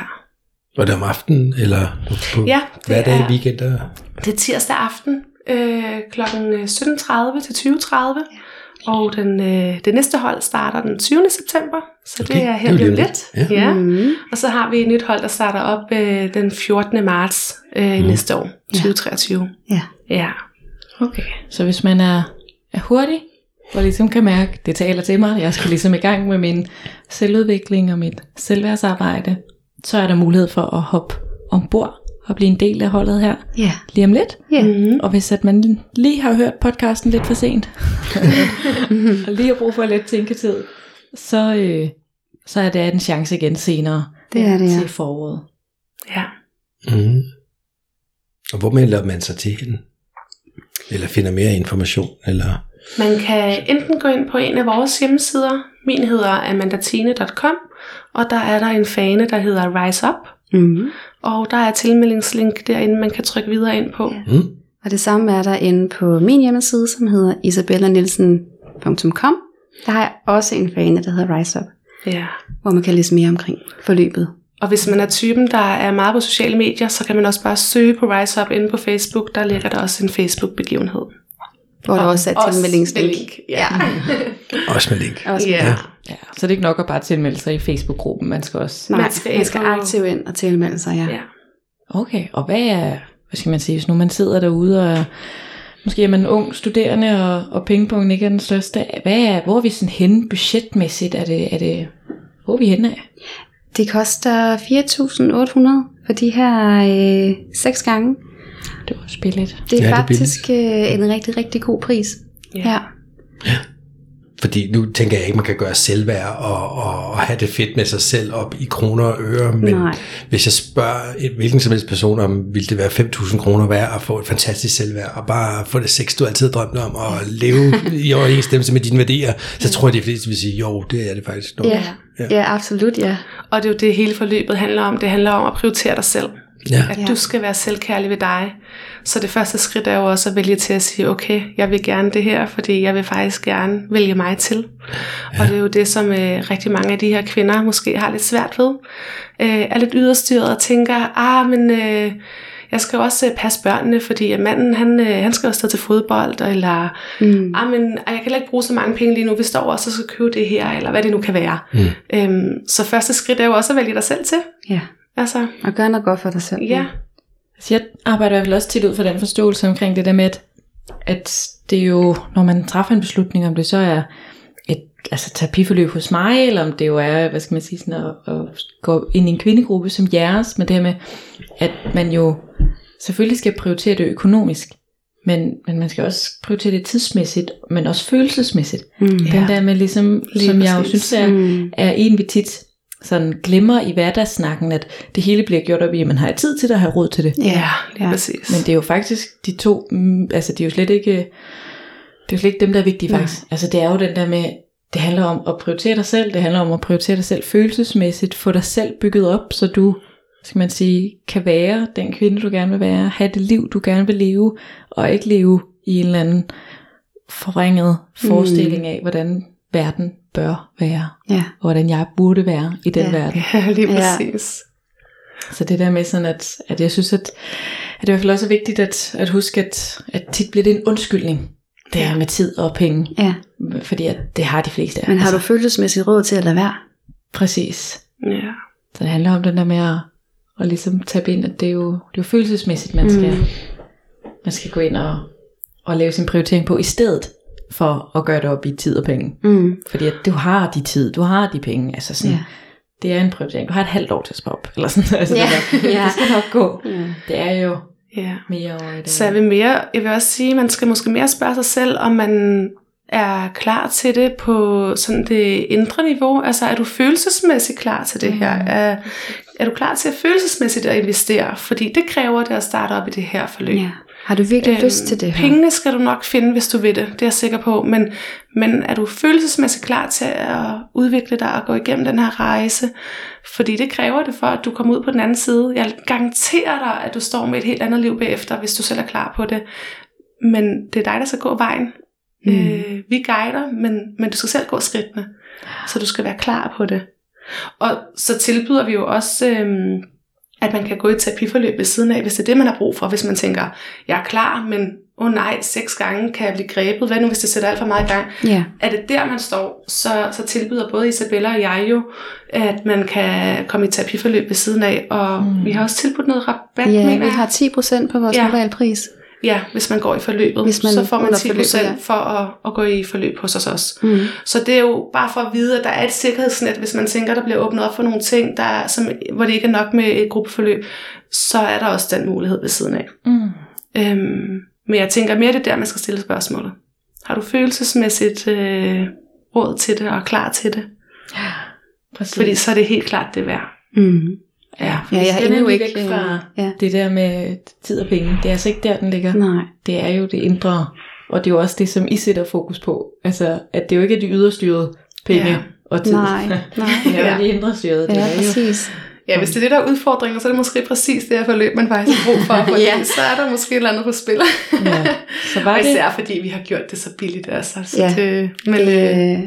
S3: Og det er om aftenen, eller på
S4: ja,
S3: det dag i weekender?
S4: Det er tirsdag aften, øh, kl. 17.30 til 20.30. Ja. Og den, øh, det næste hold starter den 20. september, så okay, det er helt lidt. lidt. Ja. Ja. Mm. Og så har vi et nyt hold, der starter op øh, den 14. marts øh, mm. næste år, 2023.
S5: Ja.
S4: ja.
S2: Okay. Så hvis man er, er hurtig, og ligesom kan mærke, det taler til mig, jeg skal ligesom i gang med min selvudvikling og mit selvværdsarbejde, så er der mulighed for at hoppe ombord og blive en del af holdet her
S5: yeah.
S2: lige om lidt.
S5: Yeah. Mm-hmm.
S2: Og hvis at man lige har hørt podcasten lidt for sent, og lige har brug for lidt tænketid, så, øh, så er det en chance igen senere
S5: det er det, ja.
S2: til foråret.
S4: Ja.
S3: Mm. Og hvor melder man sig til hende? Eller finder mere information? Eller?
S4: Man kan enten gå ind på en af vores hjemmesider. Min hedder amandatine.com, og der er der en fane, der hedder Rise Up. Mm. Og der er tilmeldingslink derinde, man kan trykke videre ind på. Ja. Mm.
S5: Og det samme er der inde på min hjemmeside, som hedder isabellanilsen.com. Der har jeg også en fane, der hedder Rise Up.
S4: Ja.
S5: hvor man kan læse mere omkring forløbet.
S4: Og hvis man er typen, der er meget på sociale medier, så kan man også bare søge på Rise Up inde på Facebook. Der ligger der også en Facebook-begivenhed.
S5: Hvor der også er tilmeldingslink.
S4: med link. Ja.
S3: Også med link.
S5: Også
S4: ja.
S3: Ja.
S2: Ja, så det er ikke nok at bare tilmelde sig i Facebook-gruppen, man skal også...
S5: Nej,
S4: Man skal
S5: man skal
S4: ind og-
S5: aktivt ind og tilmelde sig, ja.
S4: ja.
S2: Okay, og hvad er, hvad skal man sige, hvis nu man sidder derude og er- måske er man ung studerende, og, og pengepunkten ikke er den største, hvad er, hvor er vi sådan henne budgetmæssigt? Er det, er det, hvor er vi henne af?
S5: Det koster 4.800 for de her øh, seks gange.
S2: Det var også billigt.
S5: Det er
S3: Ja, det er
S5: faktisk øh, en rigtig, rigtig god pris.
S4: Ja.
S5: Ja.
S3: Fordi nu tænker jeg ikke, man kan gøre selvværd og, og, og have det fedt med sig selv op i kroner og øre. Men
S5: Nej.
S3: hvis jeg spørger et, hvilken som helst person om, ville det være 5.000 kroner værd at få et fantastisk selvværd, og bare få det sex, du altid drømte om, og leve i overensstemmelse med dine værdier, så tror jeg, de fleste vil sige, jo, det er det faktisk. Nok.
S5: Ja. ja, absolut, ja.
S4: Og det er jo det, hele forløbet handler om. Det handler om at prioritere dig selv.
S3: Ja.
S4: At du skal være selvkærlig ved dig. Så det første skridt er jo også at vælge til at sige, okay, jeg vil gerne det her, fordi jeg vil faktisk gerne vælge mig til. Ja. Og det er jo det, som øh, rigtig mange af de her kvinder måske har lidt svært ved. Øh, er lidt yderstyret og tænker, ah, men øh, jeg skal jo også øh, passe børnene, fordi at manden, han, øh, han skal jo stå til fodbold, eller
S5: Mm.
S4: ah, men jeg kan heller ikke bruge så mange penge lige nu, hvis der også skal købe det her, eller hvad det nu kan være.
S3: Mm.
S4: Øhm, så første skridt er jo også at vælge dig selv til.
S5: Ja,
S4: Altså,
S5: og gør noget godt for dig selv.
S4: ja.
S2: Så jeg arbejder i hvert fald også tit ud fra den forståelse omkring det der med, at, at det er jo, når man træffer en beslutning, om det så er et altså, terapiforløb hos mig, eller om det jo er, hvad skal man sige, sådan at, at gå ind i en kvindegruppe som jeres, men det her med, at man jo selvfølgelig skal prioritere det økonomisk, men, men man skal også prioritere det tidsmæssigt, men også følelsesmæssigt.
S5: Mm.
S2: Den der med ligesom,
S4: Lige
S2: som jeg jo
S4: præcis.
S2: synes er,
S5: Mm.
S2: er en, vi tit sådan glemmer i hverdagssnakken, at det hele bliver gjort op i, at man har tid til det og har råd til det.
S5: Ja,
S4: lige
S5: ja.
S4: præcis.
S2: Men det er jo faktisk de to, mm, altså det er jo slet ikke, det er jo slet ikke dem, der er vigtige
S5: Nej.
S2: faktisk. Altså det er jo den der med, det handler om at prioritere dig selv, det handler om at prioritere dig selv følelsesmæssigt, få dig selv bygget op, så du, skal man sige, kan være den kvinde, du gerne vil være, have det liv, du gerne vil leve, og ikke leve i en eller anden forringet forestilling af, hvordan verden bør være,
S5: Ja.
S2: og hvordan jeg burde være i den
S5: Ja.
S2: verden.
S4: Ja, lige
S5: Ja.
S4: præcis.
S2: Så det der med sådan, at, at jeg synes, at, at det er i hvert fald også vigtigt at, at huske, at, at tit bliver det en undskyldning, det her med tid og penge.
S5: ja.
S2: Fordi at det har de fleste af.
S5: Men har du
S2: altså,
S5: følelsesmæssigt råd til at lade være?
S2: Præcis.
S4: Ja.
S2: Så det handler om den der med at, at ligesom tabe ind, at det er jo, det er jo følelsesmæssigt, man skal,
S5: Mm.
S2: man skal gå ind og, og lave sin prioritering på, i stedet for at gøre det op i tid og penge.
S5: Mm.
S2: Fordi at du har de tid, du har de penge. Altså sådan,
S5: ja.
S2: det er en prioritering. Du har et halvt år til at spare op. Eller sådan, altså
S5: Ja.
S2: det, der, det skal nok gå.
S5: Ja.
S2: Det er jo
S4: ja.
S2: mere over i det.
S4: Så jeg vil, mere, jeg vil også sige, at man skal måske mere spørge sig selv, om man er klar til det på sådan det indre niveau. Altså er du følelsesmæssigt klar til det her?
S2: Mm.
S4: Er, er du klar til at følelsesmæssigt at investere? Fordi det kræver det at starte op i det her forløb.
S5: ja. Har du virkelig øhm, lyst til det her?
S4: Pengene skal du nok finde, hvis du vil det. Det er jeg sikker på. Men, men er du følelsesmæssigt klar til at udvikle dig og gå igennem den her rejse? Fordi det kræver det for, at du kommer ud på den anden side. Jeg garanterer dig, at du står med et helt andet liv bagefter, hvis du selv er klar på det. Men det er dig, der skal gå vejen. Mm. Øh, vi guider, men, men du skal selv gå skridtene. Så du skal være klar på det. Og så tilbyder vi jo også, øhm, at man kan gå i terapiforløb ved siden af, hvis det er det, man har brug for. Hvis man tænker, jeg er klar, men åh oh nej, seks gange kan jeg blive grebet. Hvad nu, hvis det sætter alt for meget i gang?
S5: Ja.
S4: Er det der, man står, så, så tilbyder både Isabella og jeg jo, at man kan komme i terapiforløb ved siden af. Og mm. vi har også tilbudt noget rabat,
S5: Ja, vi har 10% på vores
S4: Ja.
S5: pris.
S4: Ja, hvis man går i forløbet,
S5: Hvis man
S4: så får man
S5: under
S4: 10%
S5: forløbet, ja.
S4: for at, at gå i forløb hos os også.
S5: Mm.
S4: Så det er jo bare for at vide, at der er et sikkerhedsnet, hvis man tænker, der bliver åbnet op for nogle ting, der, som, hvor det ikke er nok med et gruppeforløb, så er der også den mulighed ved siden af.
S2: Mm.
S4: Øhm, men jeg tænker mere, det er der, man skal stille spørgsmålet. Har du følelsesmæssigt øh, råd til det og klar til det?
S2: Præcis.
S4: Fordi så er det helt klart det værd.
S5: Mm.
S2: Ja, for
S5: Ja,
S2: vi
S5: jeg har endnu ikke,
S2: væk fra
S5: øh, ja.
S2: det der med tid og penge. Det er altså ikke der, den ligger.
S5: Nej.
S2: Det er jo det indre. Og det er jo også det, som I sætter fokus på. Altså, at det jo ikke er de yderstyrede penge
S4: Ja.
S2: og tid.
S5: Nej, nej.
S2: det er jo
S4: Ja.
S2: de indre styrede. Det
S5: Ja,
S2: er jo
S5: præcis.
S4: Ja, hvis det er det, der er udfordringen, så er det måske præcis det her forløb, man faktisk har brug for. Fordi
S5: Ja.
S4: så er der måske et eller andet på spil.
S2: Ja. Så var
S4: Og
S2: det,
S4: især fordi vi har gjort det så billigt. Altså. Så
S5: Ja.
S4: det, men, øh,
S5: Øh,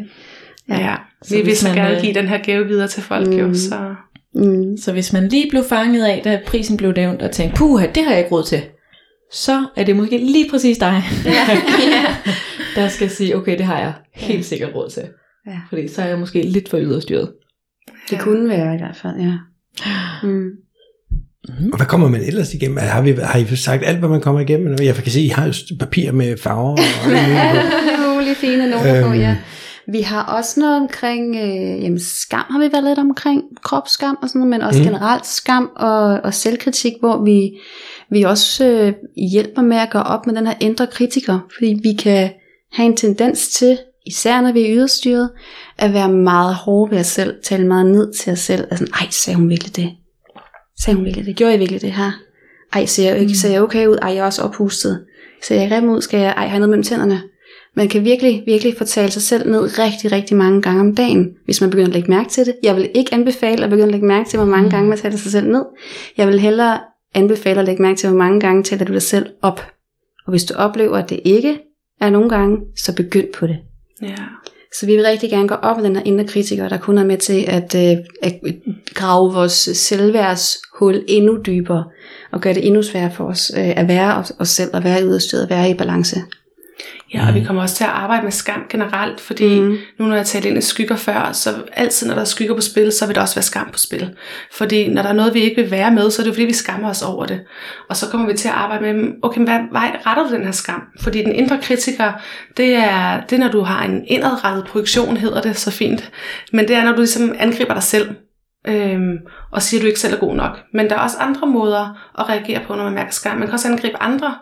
S4: Ja, ja.
S2: Så
S4: vi vil
S2: hvis
S4: så
S2: man,
S4: gerne
S2: øh,
S4: give den her gave videre til folk, mm. jo, så...
S5: Mm.
S2: Så hvis man lige blev fanget af, da prisen blev nævnt, og tænkte, puha, det har jeg ikke råd til, så er det måske lige præcis dig, der skal sige, okay, det har jeg helt sikkert råd til.
S5: Ja.
S2: Fordi så er jeg måske lidt for yderstyret.
S5: Det kunne være i hvert fald, ja. Mm.
S3: Og hvad kommer man ellers igennem? Har, vi, har I sagt alt, hvad man kommer igennem? Jeg kan se, I har jo papir med farver og.
S5: Alle mulige fine noter på,
S3: Øhm.
S5: ja. Vi har også noget omkring, øh, jamen skam har vi været lidt omkring, kropsskam og sådan noget, men også
S3: Mm.
S5: mm. generelt skam og, og selvkritik, hvor vi, vi også øh, hjælper med at gøre op med den her indre kritiker, fordi vi kan have en tendens til, især når vi er yderstyret, at være meget hårde ved os selv, tale meget ned til os selv, altså, ej, sagde hun virkelig det? Sagde hun virkelig det? Gjorde jeg virkelig det her? Ej, ser jeg, ikke, ser jeg okay ud? Ej, jeg er også oppustet. Ser jeg grim ud? Skal jeg, ej, har jeg noget mellem tænderne? Man kan virkelig, virkelig fortale sig selv ned rigtig, rigtig mange gange om dagen, hvis man begynder at lægge mærke til det. Jeg vil ikke anbefale at begynde at lægge mærke til, hvor mange gange man taler sig selv ned. Jeg vil hellere anbefale at lægge mærke til, hvor mange gange taler du dig selv op. Og hvis du oplever, at det ikke er nogle gange, så begynd på det.
S4: Ja.
S5: Så vi vil rigtig gerne gå op med den her indre kritiker, der kun er med til at, øh, at grave vores selvværdshul endnu dybere, og gøre det endnu sværere for os øh, at være os, selv, og være yderstyret, og være i balance.
S4: Ja, og vi kommer også til at arbejde med skam generelt, fordi
S5: Mm.
S4: mm. nu når jeg talte ind i skygger før, så altid når der er skygger på spil, så vil der også være skam på spil. Fordi når der er noget, vi ikke vil være med, så er det jo fordi, vi skammer os over det. Og så kommer vi til at arbejde med, okay, hvad vej retter du den her skam? Fordi den indre kritiker, det er, det er når du har en indadrettet projektion, hedder det så fint. Men det er, når du ligesom angriber dig selv. Øhm, og siger, at du ikke selv er god nok. Men der er også andre måder at reagere på, når man mærker skam. Man kan også angribe andre.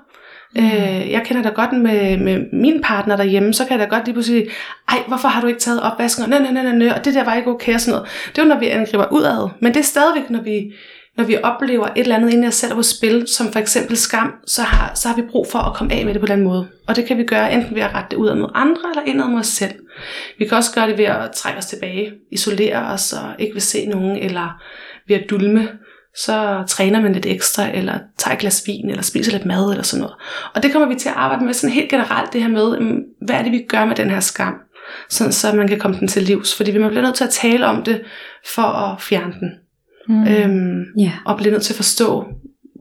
S4: Mm. Øh, jeg kender da godt med, med min partner derhjemme, så kan jeg da godt lige pludselig sige, ej, hvorfor har du ikke taget opvasken, og, nej, nej, nej, nej, og det der var ikke okay, og sådan noget. Det er jo, når vi angriber udad, men det er stadigvæk, når vi, når vi oplever et eller andet inden i os selv på spil, som for eksempel skam, så har, så har vi brug for at komme af med det på den måde. Og det kan vi gøre enten ved at rette det ud mod andre, eller indad mod os selv. Vi kan også gøre det ved at trække os tilbage, isolere os og ikke vil se nogen, eller ved at dulme så træner man lidt ekstra, eller tager et glas vin, eller spiser lidt mad, eller sådan noget. Og det kommer vi til at arbejde med sådan helt generelt, det her med, øhm, hvad er det, vi gør med den her skam, sådan så man kan komme den til livs. Fordi vi bliver nødt til at tale om det, for at fjerne den. Mm. Øhm,
S5: Ja.
S4: og bliver nødt til at forstå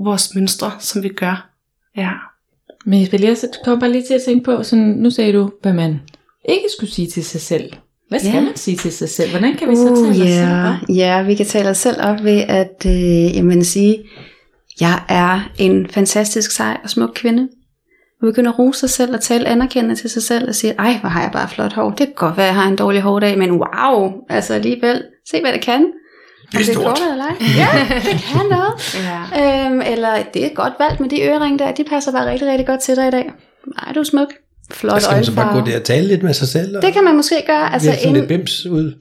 S4: vores mønstre, som vi gør. Ja.
S2: Men jeg vil lige, så kom bare lige til at tænke på, sådan, nu sagde du, hvad man ikke skulle sige til sig selv. Hvad skal
S5: Ja.
S2: man sige til sig selv? Hvordan kan vi så tale
S5: Uh,
S2: os selv
S5: ja,
S2: op?
S5: ja, vi kan tale os selv op ved at øh, jamen, sige, jeg er en fantastisk sej og smuk kvinde. Og begynde at rose sig selv og tale anerkendende til sig selv og sige, ej, hvor har jeg bare flot hår. Det kan godt være, at jeg har en dårlig hårdag, men wow, altså alligevel, se hvad det kan.
S3: Det er stort.
S5: godt eller ej. Ja, det kan noget.
S4: ja.
S5: Øhm, eller det er godt valgt med de øreringe der, de passer bare rigtig, rigtig godt til dig i dag. Ej, du er smuk. Flot
S3: Og skal man så bare gå der og tale lidt med sig selv? Og
S5: Det kan man måske gøre.
S3: altså,
S5: Altså,
S3: sådan
S5: en,
S3: lidt bims ud?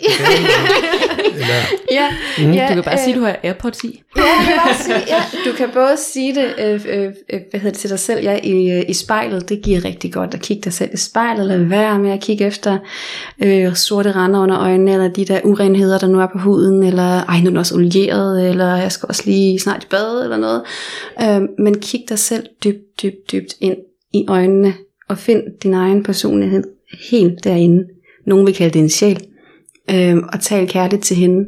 S3: Eller,
S5: ja,
S3: Mm.
S5: ja,
S2: Du kan bare
S5: øh,
S2: sige, at du har AirPods i.
S5: Ja, du kan, bare sige, ja, du kan både sige det øh, øh, øh, hvad hedder det, til dig selv ja, i, øh, i spejlet. Det giver rigtig godt at kigge dig selv i spejlet. Lad være med at kigge efter øh, sorte render under øjnene, eller de der urenheder, der nu er på huden, eller ej, nu er den også olieret, eller jeg skal også lige snart i bad, eller noget. Øh, men kig dig selv dybt, dybt, dybt ind i øjnene, og find din egen personlighed helt derinde. Nogen vil kalde det en sjæl. Øh, og tal kærligt til hende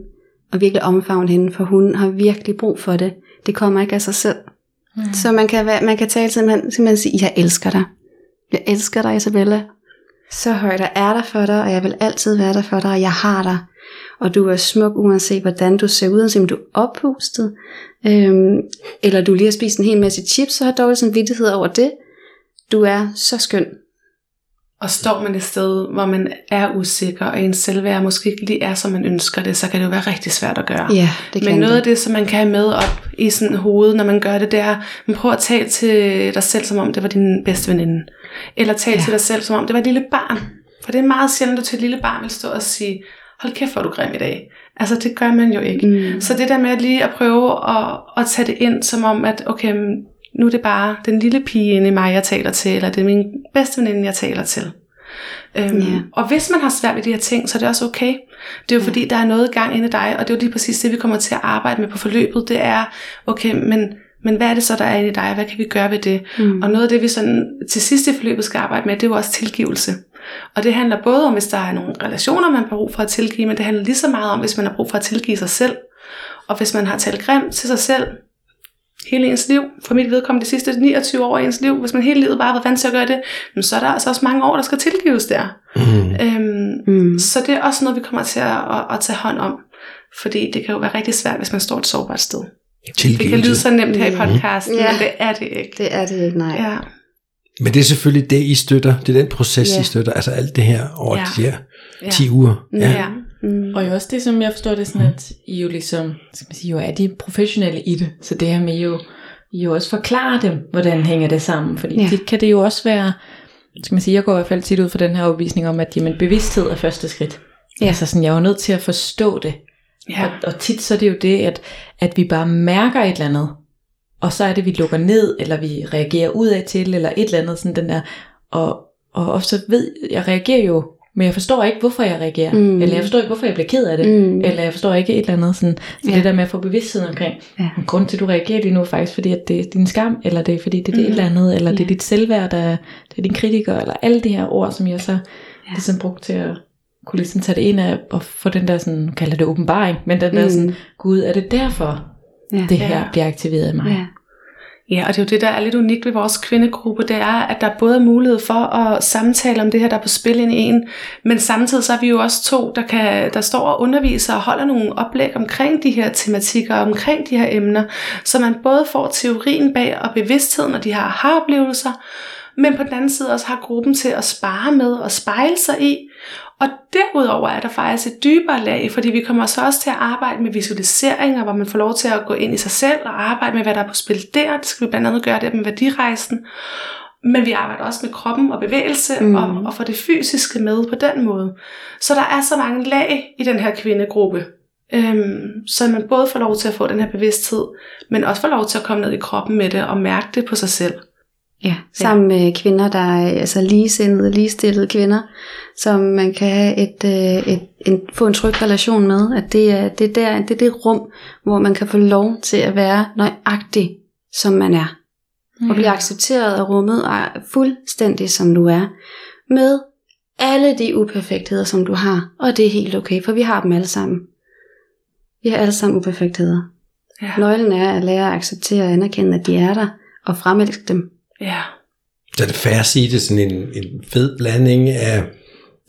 S5: og virkelig omfavne hende, for hun har virkelig brug for det. Det kommer ikke af sig selv. Mm. Så man kan, man kan tale simpelthen, simpelthen sige, jeg elsker dig. Jeg elsker dig, Isabella. Så højt der er der for dig, og jeg vil altid være der for dig, og jeg har dig. Og du er smuk, uanset hvordan du ser ud, uanset om du er oppustet, øhm, eller du lige har spist en hel masse chips, så har dårlig samvittighed over det. Du er så skøn.
S4: Og står man et sted, hvor man er usikker, og ens selvværd måske ikke lige er, som man ønsker det, så kan det jo være rigtig svært at gøre.
S5: Ja, det kan
S4: Men noget
S5: det.
S4: af det, som man kan have med op i sådan hovedet, når man gør det, det er, man prøver at tale til dig selv, som om det var din bedste veninde. Eller tale ja. til dig selv, som om det var et lille barn. For det er meget sjældent, at du til et lille barn vil stå og sige, hold kæft, hvor er du grim i dag. Altså, det gør man jo ikke.
S5: Mm.
S4: Så det der med lige at prøve at, at tage det ind, som om, at okay, nu er det bare den lille pige inde i mig, jeg taler til, eller det er min bedste veninde, jeg taler til. Øhm,
S5: Ja.
S4: Og hvis man har svært ved de her ting, så er det også okay. Det er jo ja. fordi, der er noget i gang inde i dig, og det er jo lige præcis det, vi kommer til at arbejde med på forløbet. Det er, okay, men, men hvad er det så, der er inde i dig? Hvad kan vi gøre ved det?
S5: Mm.
S4: Og noget af det, vi sådan til sidst i forløbet skal arbejde med, det er jo også tilgivelse. Og det handler både om, hvis der er nogle relationer, man har brug for at tilgive, men det handler lige så meget om, hvis man har brug for at tilgive sig selv. Og hvis man har talt grimt til sig selv hele ens liv, for mit vedkommende de sidste 29 år i ens liv, hvis man hele livet bare har været vant til at gøre det, så er der altså også mange år, der skal tilgives der. Mm. Øhm, mm. Så det er også noget, vi kommer til at, at, at tage hånd om. Fordi det kan jo være rigtig svært, hvis man står et sårbart sted.
S3: Tilgivelse.
S4: Det kan lyde så nemt her i podcasten, ja. men det er det ikke.
S5: Det er det ikke, nej.
S4: Ja.
S3: Men det er selvfølgelig det, I støtter. Det er den proces,
S5: Ja.
S3: I støtter. Altså alt det her over
S4: Ja.
S3: de her
S4: Ja.
S3: 10 uger.
S4: Ja. ja.
S5: Mm.
S2: Og jo også det, som jeg forstår det, er sådan at I jo ligesom, skal man sige, jo er de professionelle i det. Så det her med jo, I jo også forklare dem, hvordan hænger det sammen. Fordi
S5: Ja.
S2: tit kan det jo også være, skal man sige, jeg går i hvert fald tit ud fra den her overbevisning om, at jamen, bevidsthed er første skridt.
S5: Ja.
S2: Altså sådan, jeg er jo nødt til at forstå det.
S4: Ja.
S2: Og, og tit så er det jo det, at, at vi bare mærker et eller andet, og så er det, vi lukker ned, eller vi reagerer ud af til, eller et eller andet sådan den der, og, og ofte ved, jeg reagerer jo, men jeg forstår ikke, hvorfor jeg reagerer,
S5: Mm.
S2: eller jeg forstår ikke, hvorfor jeg bliver ked af det,
S5: Mm.
S2: eller jeg forstår ikke et eller andet sådan, så
S5: Ja.
S2: det der med at få bevidsthed omkring,
S5: Ja.
S2: grund til, at du reagerer lige nu, er faktisk fordi, at det er din skam, eller det er fordi, det er det
S4: Mm.
S2: et eller andet, eller det
S5: Ja.
S2: er dit selvværd, der, det er din kritiker, eller alle de her ord, som jeg så ja. ligesom brugt til at kunne ligesom tage det ind af, og få den der sådan, kalder det åbenbaring, men den der
S5: Mm.
S2: sådan, Gud, er det derfor,
S5: Ja.
S2: det her
S4: Ja.
S2: bliver aktiveret i mig?
S5: Ja.
S4: Ja, og det er jo det, der er lidt unikt ved vores kvindegruppe, det er, at der både er mulighed for at samtale om det her, der er på spil ind i en, men samtidig så er vi jo også to, der, kan, der står og underviser og holder nogle oplæg omkring de her tematikker, omkring de her emner, så man både får teorien bag og bevidstheden og de her aha-oplevelser, men på den anden side også har gruppen til at spare med og spejle sig i. Og derudover er der faktisk et dybere lag, fordi vi kommer så også til at arbejde med visualiseringer, hvor man får lov til at gå ind i sig selv og arbejde med, hvad der er på spil der. Det skal vi blandt andet gøre der med værdirejsen. Men vi arbejder også med kroppen og bevægelse
S5: Mm.
S4: og, og får det fysiske med på den måde. Så der er så mange lag i den her kvindegruppe. Øhm, så man både får lov til at få den her bevidsthed, men også får lov til at komme ned i kroppen med det og mærke det på sig selv.
S5: Ja, sammen med kvinder, der er altså ligesindede, ligestillede kvinder, som man kan have et, øh, et, en, få en tryg relation med. At det er, det, er der, det er det rum, hvor man kan få lov til at være nøjagtig, som man er. Mm. Og blive accepteret af rummet og fuldstændig som du er. Med alle de uperfektheder, som du har. Og det er helt okay, for vi har dem alle sammen. Vi har alle sammen uperfektheder.
S4: Ja.
S5: Nøglen er at lære at acceptere og anerkende, at de er der, og fremelske dem
S4: ja.
S3: Så er det fair at sige, det er sådan en, en fed blanding af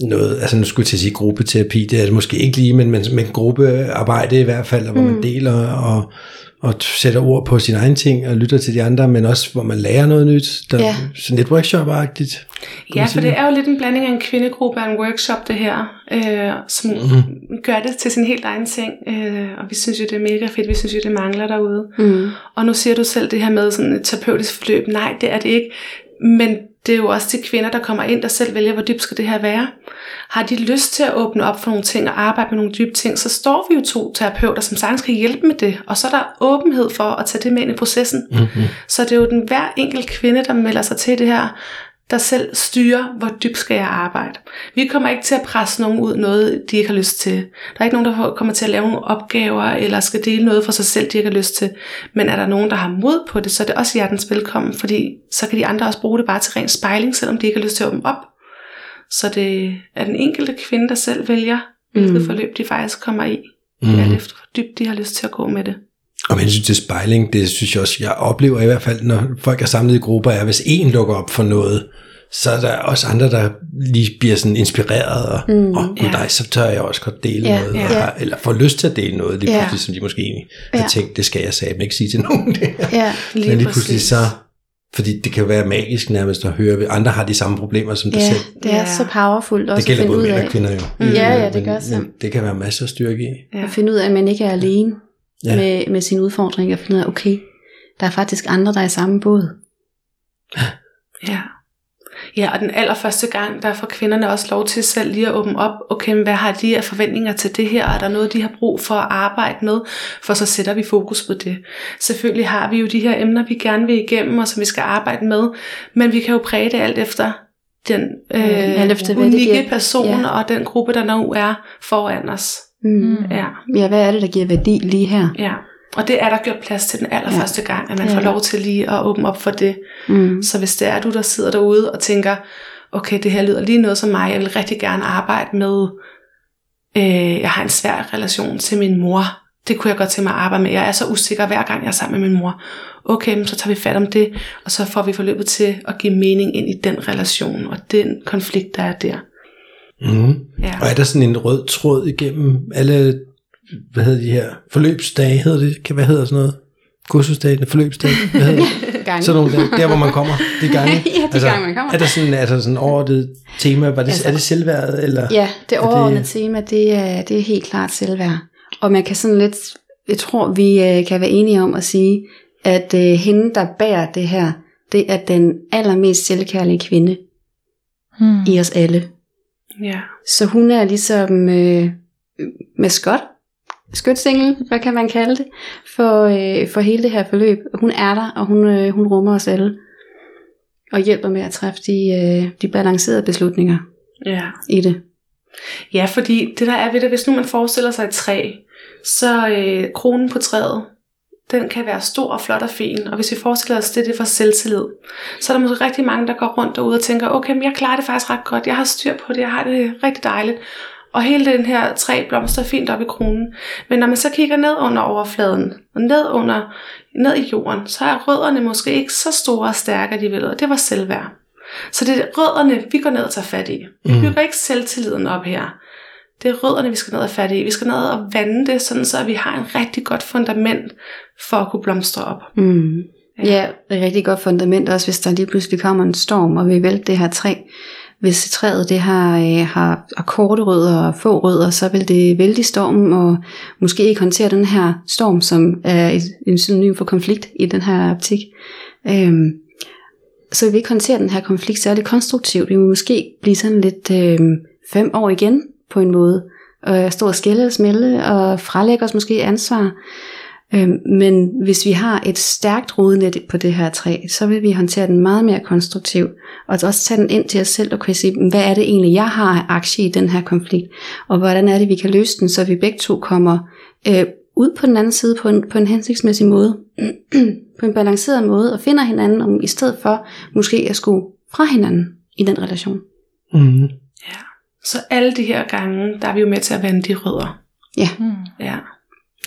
S3: noget, altså nu skulle jeg til at sige gruppeterapi, det er det måske ikke lige, men, men, men gruppearbejde i hvert fald, hvor mm. man deler og, og sætter ord på sine egne ting og lytter til de andre, men også hvor man lærer noget nyt, der,
S5: Ja.
S3: så lidt workshop-agtigt.
S4: Ja, for det er jo lidt en blanding af en kvindegruppe og en workshop, det her, øh, som mm. gør det til sin helt egen ting. Øh, og vi synes jo, det er mega fedt. Vi synes jo, det mangler derude.
S5: Mm.
S4: Og nu siger du selv det her med sådan et terapeutisk forløb. Nej, det er det ikke. Men det er jo også de kvinder, der kommer ind, der selv vælger, hvor dybt skal det her være. Har de lyst til at åbne op for nogle ting og arbejde med nogle dybe ting, så står vi jo to terapeuter, som sagtens kan hjælpe med det. Og så er der åbenhed for at tage det med ind i processen.
S3: Mm-hmm.
S4: Så det er jo den hver enkelt kvinde, der melder sig til det her, der selv styrer, hvor dybt skal jeg arbejde. Vi kommer ikke til at presse nogen ud noget, de ikke har lyst til. Der er ikke nogen, der kommer til at lave nogle opgaver, eller skal dele noget for sig selv, de ikke har lyst til. Men er der nogen, der har mod på det, så er det også hjertens velkommen, fordi så kan de andre også bruge det bare til ren spejling, selvom de ikke har lyst til at åbne op. Så det er den enkelte kvinde, der selv vælger, hvilket
S5: Mm.
S4: forløb de faktisk kommer i.
S3: Mm.
S4: Alt efter, hvor dybt de har lyst til at gå med det.
S3: Og med hensyn til spejling, det synes jeg også, jeg oplever i hvert fald, når folk er samlet i grupper, er, hvis en lukker op for noget, så er der også andre, der lige bliver sådan inspireret, og
S5: Mm.
S3: oh,
S4: Ja.
S3: nej, så tør jeg også godt dele
S5: Ja,
S3: noget,
S4: ja.
S3: og har, eller får lyst til at dele noget, lige
S5: Ja.
S3: pludselig, som de måske egentlig
S5: Ja.
S3: har tænkt, det skal jeg sagde, ikke sige til nogen. Det her.
S5: Ja,
S4: Lige,
S3: Men lige pludselig
S4: præcis.
S3: så, fordi det kan være magisk nærmest at høre, at andre har de samme problemer som dig
S5: ja
S3: selv.
S5: det er
S4: Ja.
S5: så powerfult også
S3: Det gælder
S5: at finde
S3: både
S5: ud
S3: mænd
S5: af.
S3: og kvinder jo.
S4: Mm.
S5: Ja, ja, det
S3: men,
S5: gør så.
S3: Men det kan være masser af styrke i.
S4: Ja.
S5: At finde ud af, at man ikke er alene
S3: Ja.
S5: med, med sine udfordringer. At finde ud af, okay, der er faktisk andre, der er i samme båd.
S4: Ja. Ja, og den allerførste gang, der får kvinderne også lov til selv lige at åbne op, okay, hvad har de af forventninger til det her? Er der noget, de har brug for at arbejde med? For så sætter vi fokus på det. Selvfølgelig har vi jo de her emner, vi gerne vil igennem, og som vi skal arbejde med, men vi kan jo præge det alt efter den øh,
S5: alt efter, det
S4: unikke
S5: giver.
S4: person
S5: Ja.
S4: og den gruppe, der nu er foran os.
S5: Mm.
S4: Ja.
S5: Ja, hvad er det, der giver værdi lige her?
S4: ja. Og det er der gjort plads til den allerførste gang, at man
S5: Ja.
S4: får lov til lige at åbne op for det.
S5: Mm.
S4: Så hvis det er du, der sidder derude og tænker, okay, det her lyder lige noget som mig, jeg vil rigtig gerne arbejde med, øh, jeg har en svær relation til min mor, det kunne jeg godt tænke mig at arbejde med. Jeg er så usikker hver gang jeg er sammen med min mor. Okay, så tager vi fat om det, og så får vi forløbet til at give mening ind i den relation og den konflikt, der er der.
S3: Mm.
S4: Ja.
S3: Og er der sådan en rød tråd igennem alle, hvad hedder de her, forløbsdage, hedder det, Kan- hvad hedder sådan noget? Kursusdage, forløbsdage, hvad hedder det?
S5: Gange.
S3: Sådan nogle dage, der hvor man kommer, de gange.
S5: Ja, de gange, man kommer.
S3: Er der sådan, er der sådan overordnet tema, var det,
S5: Altså-
S3: altså, er det selvværd, eller?
S5: Ja, det
S3: Er
S5: overordnede
S3: det-
S5: tema, det er, det er helt klart selvværd. Og man kan sådan lidt, jeg tror, vi øh, kan være enige om at sige, at øh, hende, der bærer det her, det er den allermest selvkærlige kvinde
S2: Hmm.
S5: i os alle.
S4: Ja.
S5: Så hun er ligesom øh, maskot, skytsingel, hvad kan man kalde det, for, øh, for hele det her forløb. Hun er der, og hun, øh, hun rummer os alle. Og hjælper med at træffe de, øh, de balancerede beslutninger
S4: ja.
S5: i det.
S4: Ja, fordi det der er ved det, hvis nu man forestiller sig et træ, så øh, kronen på træet, den kan være stor og flot og fin, og hvis vi forestiller os det, det for selvtillid, så er der måske rigtig mange, der går rundt derude og tænker, okay, men jeg klarer det faktisk ret godt, jeg har styr på det, jeg har det rigtig dejligt, og hele den her træ blomster fint op i kronen. Men når man så kigger ned under overfladen, og ned under, ned i jorden, så er rødderne måske ikke så store og stærke alligevel, og det var selvværd. Så det er rødderne, vi går ned og tager fat i. Vi
S3: Mm.
S4: bygger ikke selvtilliden op her. Det er rødderne, vi skal ned og fat i. Vi skal ned og vande det, sådan så vi har en rigtig godt fundament for at kunne blomstre op.
S5: Mm. Ja, et rigtig godt fundament, også hvis der lige pludselig kommer en storm, og vi vælter det her træ. Hvis træet det har, øh, har, har korte rødder og få rødder, så vil det vælte i stormen, og måske ikke håndtere den her storm, som er et, en synonym for konflikt i den her optik. Øhm, så vil vi ikke håndtere den her konflikt særlig konstruktivt. Vi må måske blive sådan lidt øh, fem år igen på en måde, og stå og skælde og smelle, og frelægge os måske ansvar. Øhm, men hvis vi har et stærkt rodnet på det her træ, så vil vi håndtere den meget mere konstruktivt, og også tage den ind til os selv og kunne sige, hvad er det egentlig, jeg har af aktie i den her konflikt, og hvordan er det, vi kan løse den, så vi begge to kommer øh, ud på den anden side på en, på en hensigtsmæssig måde, på en balanceret måde, og finder hinanden, om, i stedet for måske at skulle fra hinanden i den relation.
S3: Mm.
S4: Ja. Så alle de her gange, der er vi jo med til at vande de rødder.
S5: Ja,
S2: Hmm.
S4: Ja.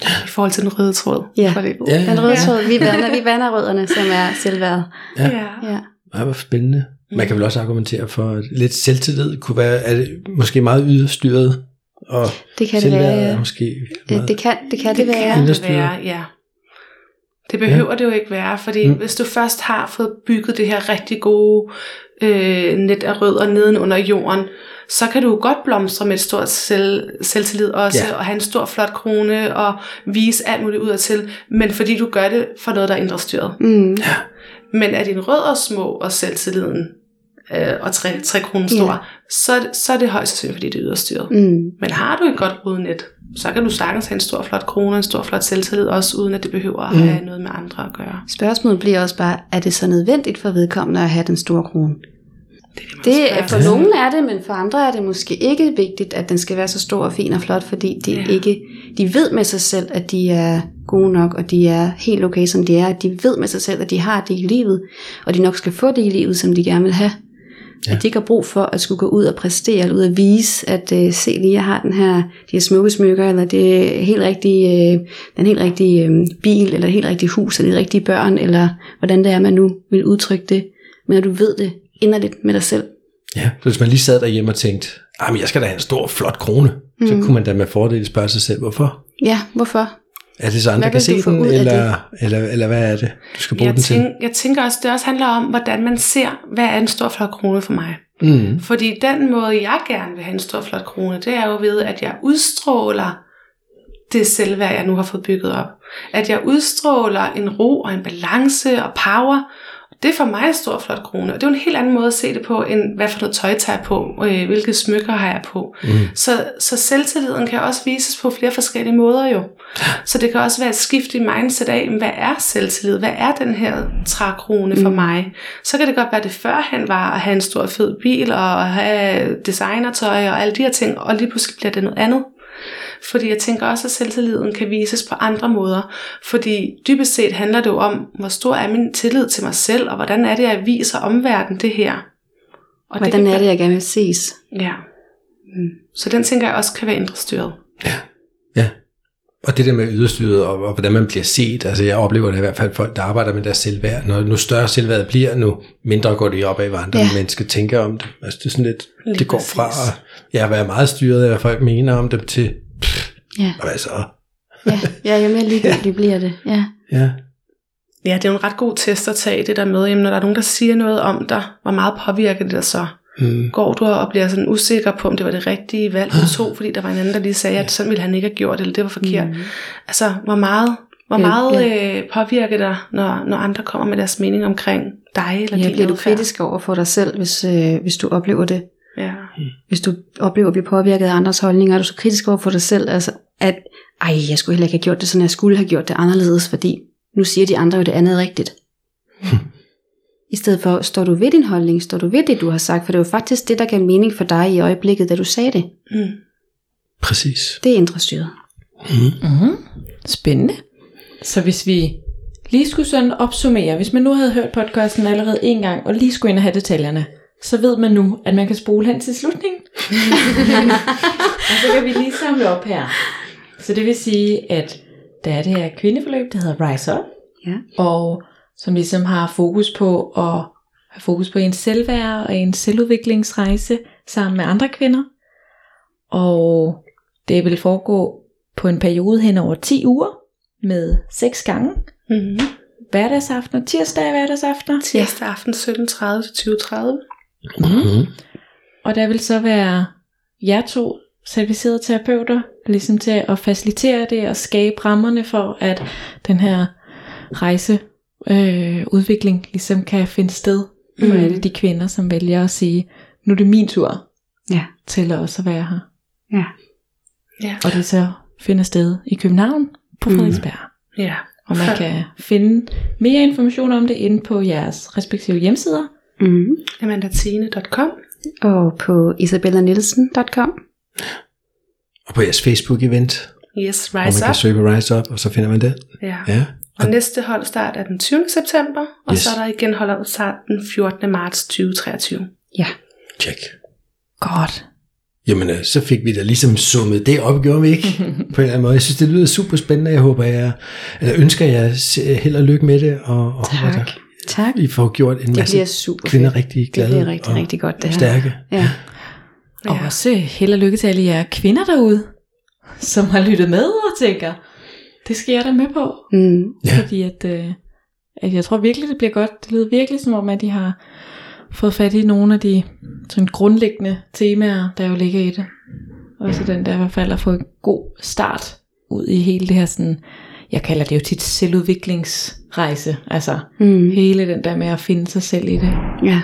S4: I forhold til den røde tråd.
S5: Ja.
S4: For det.
S3: Ja.
S5: den røde tråd, vi vander, vi vander rødderne, som er selvværd.
S3: Ja.
S4: ja.
S5: Ja.
S3: Ej, hvor spændende. Man kan vel også argumentere for, at lidt selvtillid kunne være er det måske meget yderstyret, og
S5: Det kan det være, ja.
S3: måske meget...
S5: Det kan det, kan det,
S4: Det
S5: være.
S4: kan det være, ja. Det behøver ja. det jo ikke være, fordi
S3: Mm.
S4: hvis du først har fået bygget det her rigtig gode øh, net af rødder neden under jorden, så kan du godt blomstre med et stort selv, selvtillid også,
S3: Ja.
S4: ja. og have en stor flot krone, og vise alt muligt ud af til, men fordi du gør det for noget, der er indre styret.
S5: Mm.
S4: Men er dine rødder små, og selvtilliden øh, og tre, tre kroner store,
S5: Ja.
S4: så, er det- så er det højst sandsynligt, fordi det er yderstyret.
S5: Mm.
S4: Men har du et godt rodnet, så kan du sagtens have en stor flot krone og en stor flot selvtillid, også uden at det behøver at
S3: Mm.
S4: have noget med andre at gøre.
S5: Spørgsmålet bliver også bare, er det så nødvendigt for vedkommende at have den store krone?
S4: Det, er
S5: Det, for nogen er det, men for andre er det måske ikke vigtigt, at den skal være så stor og fin og flot, fordi de,
S4: Ja.
S5: ikke, de ved med sig selv, at de er gode nok, og de er helt okay, som de er. De ved med sig selv, at de har det i livet, og de nok skal få det i livet, som de gerne vil have.
S3: Ja.
S5: At de ikke har brug for at skulle gå ud og præstere, eller ud og vise, at uh, se lige, jeg har den her, de her smukke smykker, eller det helt rigtige, uh, den helt rigtige uh, bil, eller det helt rigtige hus, eller de rigtige børn, eller hvordan det er, man nu vil udtrykke det. Men at du ved det inderligt med dig selv.
S3: Ja, så hvis man lige sad derhjemme og tænkte, ah, men jeg skal da have en stor, flot krone, mm. så kunne man da med fordel spørge sig selv, hvorfor?
S5: Ja, hvorfor?
S3: Er det så andre kan se den, eller, eller, eller hvad er det, du skal bruge
S4: Jeg,
S3: den til?
S4: tænk, jeg tænker også, det også handler om, hvordan man ser, hvad er en stor flot krone for mig.
S3: Mm.
S4: Fordi den måde, jeg gerne vil have en stor flot krone, det er jo ved, at jeg udstråler det selvværd, jeg nu har fået bygget op. At jeg udstråler en ro og en balance og power. Det er for mig en stor flot krone. Og det er jo en helt anden måde at se det på, end hvad for noget tøj tager jeg på, øh, hvilke smykker har jeg på.
S3: Mm.
S4: Så, så selvtilliden kan også vises på flere forskellige måder jo. Så det kan også være et skift i mindset af, hvad er selvtillid? Hvad er den her trækrone for
S5: Mm.
S4: mig? Så kan det godt være, at det førhen var at have en stor fed bil og have designertøj og alle de her ting, og lige pludselig bliver det noget andet. Fordi jeg tænker også, at selvtilliden kan vises på andre måder. Fordi dybest set handler det jo om, hvor stor er min tillid til mig selv, og hvordan er det, jeg viser omverdenen det her. Og
S5: Hvordan
S4: kan
S5: er det, jeg gerne vil ses?
S4: Ja. Mm. Så den tænker jeg også kan være indrestyret.
S3: Ja. Og det der med yderstyret, og, og hvordan man bliver set, altså jeg oplever det i hvert fald folk, der arbejder med deres selvværd. Når nu større selvværd bliver, nu mindre går det op af, hvad andre
S5: Ja.
S3: ja. mennesker tænker om det. Altså det er sådan lidt,
S4: Lige
S3: det går
S4: præcis.
S3: fra at ja, være meget styret af, hvad folk mener om dem, til,
S5: Ja,
S3: og hvad så?
S5: ja, ja jo mere ligegyldigt bliver det. Ja.
S3: Ja.
S4: Ja, det er jo en ret god test at tage det der med, jamen, når der er nogen, der siger noget om dig, hvor meget påvirker det dig så?
S3: Mm.
S4: Går du og bliver sådan usikker på, om det var det rigtige valg, du tog, fordi der var en anden, der lige sagde, at sådan ville han ikke have gjort, eller det var forkert. Mm. Altså, hvor meget, hvor
S5: Ja,
S4: meget
S5: ja.
S4: øh, påvirker dig, når, når andre kommer med deres mening omkring dig, eller
S5: Ja,
S4: din
S5: bliver du kritisk over for dig selv, hvis, øh, hvis du oplever det?
S4: Ja.
S5: Hvis du oplever at blive påvirket af andres holdninger, er du så kritisk over for dig selv? Altså, at, ej, jeg skulle heller ikke have gjort det sådan, jeg skulle have gjort det anderledes, fordi nu siger de andre jo det andet rigtigt. I stedet for, står du ved din holdning, står du ved det, du har sagt, for det var faktisk det, der gav mening for dig i øjeblikket, da du sagde det.
S4: Mm.
S3: Præcis.
S5: Det er indre styret.
S2: Mm-hmm. Spændende. Så hvis vi lige skulle sådan opsummere, hvis man nu havde hørt podcasten allerede en gang, og lige skulle ind og have detaljerne, så ved man nu, at man kan spole hen til slutningen. og så kan vi lige samle op her. Så det vil sige, at der er det her kvindeforløb, der hedder Rise Up,
S5: Ja.
S2: og som ligesom har fokus på at have fokus på ens selvværd og ens selvudviklingsrejse sammen med andre kvinder. Og det vil foregå på en periode hen over 10 uger med 6 gange.
S4: Mm.
S2: Hverdagsaftener, tirsdag hverdagsaftener.
S4: Tirsdag aften 17.30 til 20.30.
S3: Mm.
S2: Og der vil så være jer to certificerede terapeuter, ligesom til at facilitere det og skabe rammerne for, at den her rejse øh, udvikling ligesom kan finde sted for
S5: Mm.
S2: alle de kvinder, som vælger at sige, nu er det min tur
S5: Ja.
S2: til også at være her.
S5: Ja.
S4: Ja.
S2: Og det så finder sted i København på
S5: Mm.
S2: Frederiksberg.
S4: ja.
S2: Og man kan finde mere information om det inde på jeres respektive hjemmesider.
S5: Mm.
S4: amandatine.com
S5: Og på isabellanilsen.com.
S3: Og på jeres Facebook-event,
S4: Yes,
S3: hvor man
S4: Rise
S3: kan
S4: Up.
S3: søge på Rise Up, og så finder man det.
S4: Ja.
S3: Ja.
S4: Og næste holdstart er den 20. september, og
S3: Yes.
S4: så er der igen holdstart den 14. marts 2023.
S5: Ja.
S3: Tjek.
S2: Godt.
S3: Jamen, øh, så fik vi da ligesom summet det op, gjorde vi ikke? På en eller anden måde. Jeg synes, det lyder super spændende. Jeg håber, jeg, eller ønsker jeg held og lykke med det, og, og håber,
S5: Tak.
S3: der,
S5: Tak.
S3: I får gjort en
S5: Det
S3: masse
S5: bliver super
S3: kvinder
S5: fedt.
S3: rigtig
S5: Det
S3: glade
S5: bliver rigtig,
S3: og
S5: rigtig godt, det her.
S3: stærke.
S5: Ja.
S2: Og også held og lykke til alle jer kvinder derude, som har lyttet med og tænker, det skal jeg da med på.
S5: Mm.
S3: Ja.
S2: Fordi at, øh, at jeg tror virkelig, det bliver godt. Det lyder virkelig som om, at de har fået fat i nogle af de sådan grundlæggende temaer, der jo ligger i det. Også den der i hvert fald at få en god start ud i hele det her sådan, jeg kalder det jo tit selvudviklingsrejse. Altså
S5: Mm.
S2: hele den der med at finde sig selv i det.
S5: Ja.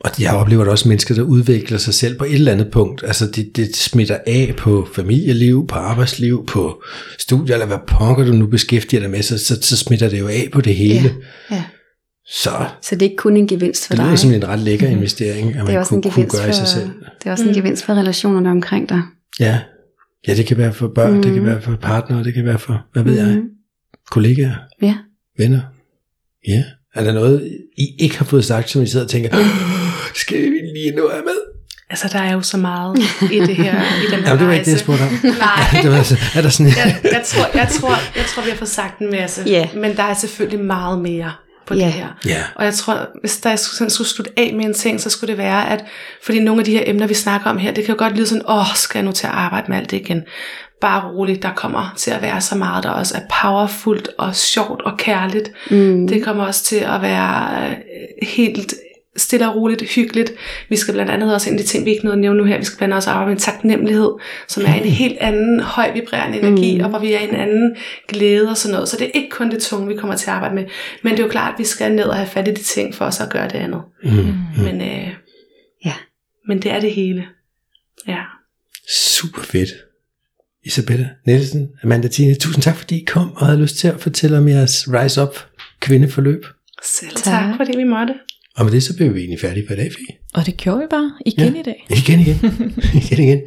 S3: Og jeg oplever da også mennesker, der udvikler sig selv på et eller andet punkt. Altså det, det smitter af på familieliv, på arbejdsliv, på studier, eller hvad pokker du nu beskæftiger dig med, så, så, så smitter det jo af på det hele.
S5: ja.
S3: Så
S5: Så det er ikke kun en gevinst for
S3: det lyder
S5: dig.
S3: som en ret lækker investering, at
S5: det er
S3: man kunne, kunne gøre
S5: for,
S3: i sig selv.
S5: det er også en
S4: Mm.
S5: gevinst for relationerne omkring dig.
S3: Ja. Ja, det kan være for børn, mm. det kan
S5: Mhm.
S3: være for partnere, det kan være for, hvad ved jeg,
S5: Mhm.
S3: kollegaer,
S5: Ja.
S3: venner. Ja. Er der noget, I ikke har fået sagt, som I sidder og tænker, "Åh, skal vi lige nu have med?
S4: Altså, der er jo så meget i det her, i den her
S3: Jamen, det var ikke det, jeg spurgte om.
S4: Nej.
S3: det var, altså, er der sådan
S4: jeg, jeg, tror, jeg, tror, jeg tror, vi har fået sagt en masse.
S5: Ja.
S4: Men der er selvfølgelig meget mere på
S5: Ja.
S4: det her.
S3: Ja.
S4: Og jeg tror, hvis der sådan skulle slutte af med en ting, så skulle det være, at fordi nogle af de her emner, vi snakker om her, det kan jo godt lyde sådan, åh, skal jeg nu til at arbejde med alt det igen? Bare roligt, der kommer til at være så meget, der også er powerfult og sjovt og kærligt.
S5: Mm.
S4: Det kommer også til at være øh, helt stille og roligt, hyggeligt. Vi skal blandt andet også ind i de ting, vi ikke nåede at nævne nu her. Vi skal blandt andet også arbejde med taknemmelighed, som er en helt anden høj vibrerende energi,
S5: Mm.
S4: og hvor vi er i en anden glæde og sådan noget. Så det er ikke kun det tunge, vi kommer til at arbejde med. Men det er jo klart, at vi skal ned og have fat i de ting, for os at gøre det andet.
S3: Mm. Mm.
S4: Men, øh,
S5: Ja.
S4: men det er det hele. Ja.
S3: Super fedt. Isabella Nielsen, Amanda Tine, tusind tak fordi I kom og havde lyst til at fortælle om jeres Rise Up kvindeforløb.
S4: Selv
S5: Tak.
S4: tak, fordi vi måtte.
S3: Og med det så blev vi egentlig færdige for i dag, Fie.
S2: Og det gjorde vi bare igen
S3: Ja.
S2: i dag.
S3: Igen, igen. igen, igen.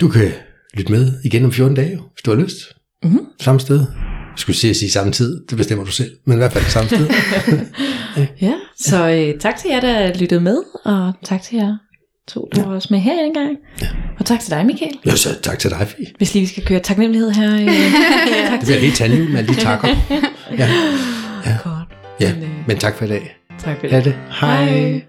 S3: Du kan lytte med igen om 14 dage, hvis du har lyst.
S2: Mhm.
S3: Samme sted. skulle sige at sige samme tid, det bestemmer du selv, men i hvert fald samme tid.
S2: Ja, så øh, tak til jer, der lyttede med, og tak til jer to, der var også med her engang. Ja. Og tak til dig, Michael.
S3: Ja, så tak til dig, Fie.
S2: Hvis lige vi skal køre taknemmelighed her. Øh, tak
S3: Det bliver lige tandhjul med alle de takker. Ja,
S2: Godt.
S3: ja.
S2: Men, øh,
S3: men tak for i dag.
S2: Tak for
S3: Ha'
S2: det.
S3: det. Hej.
S2: Hej.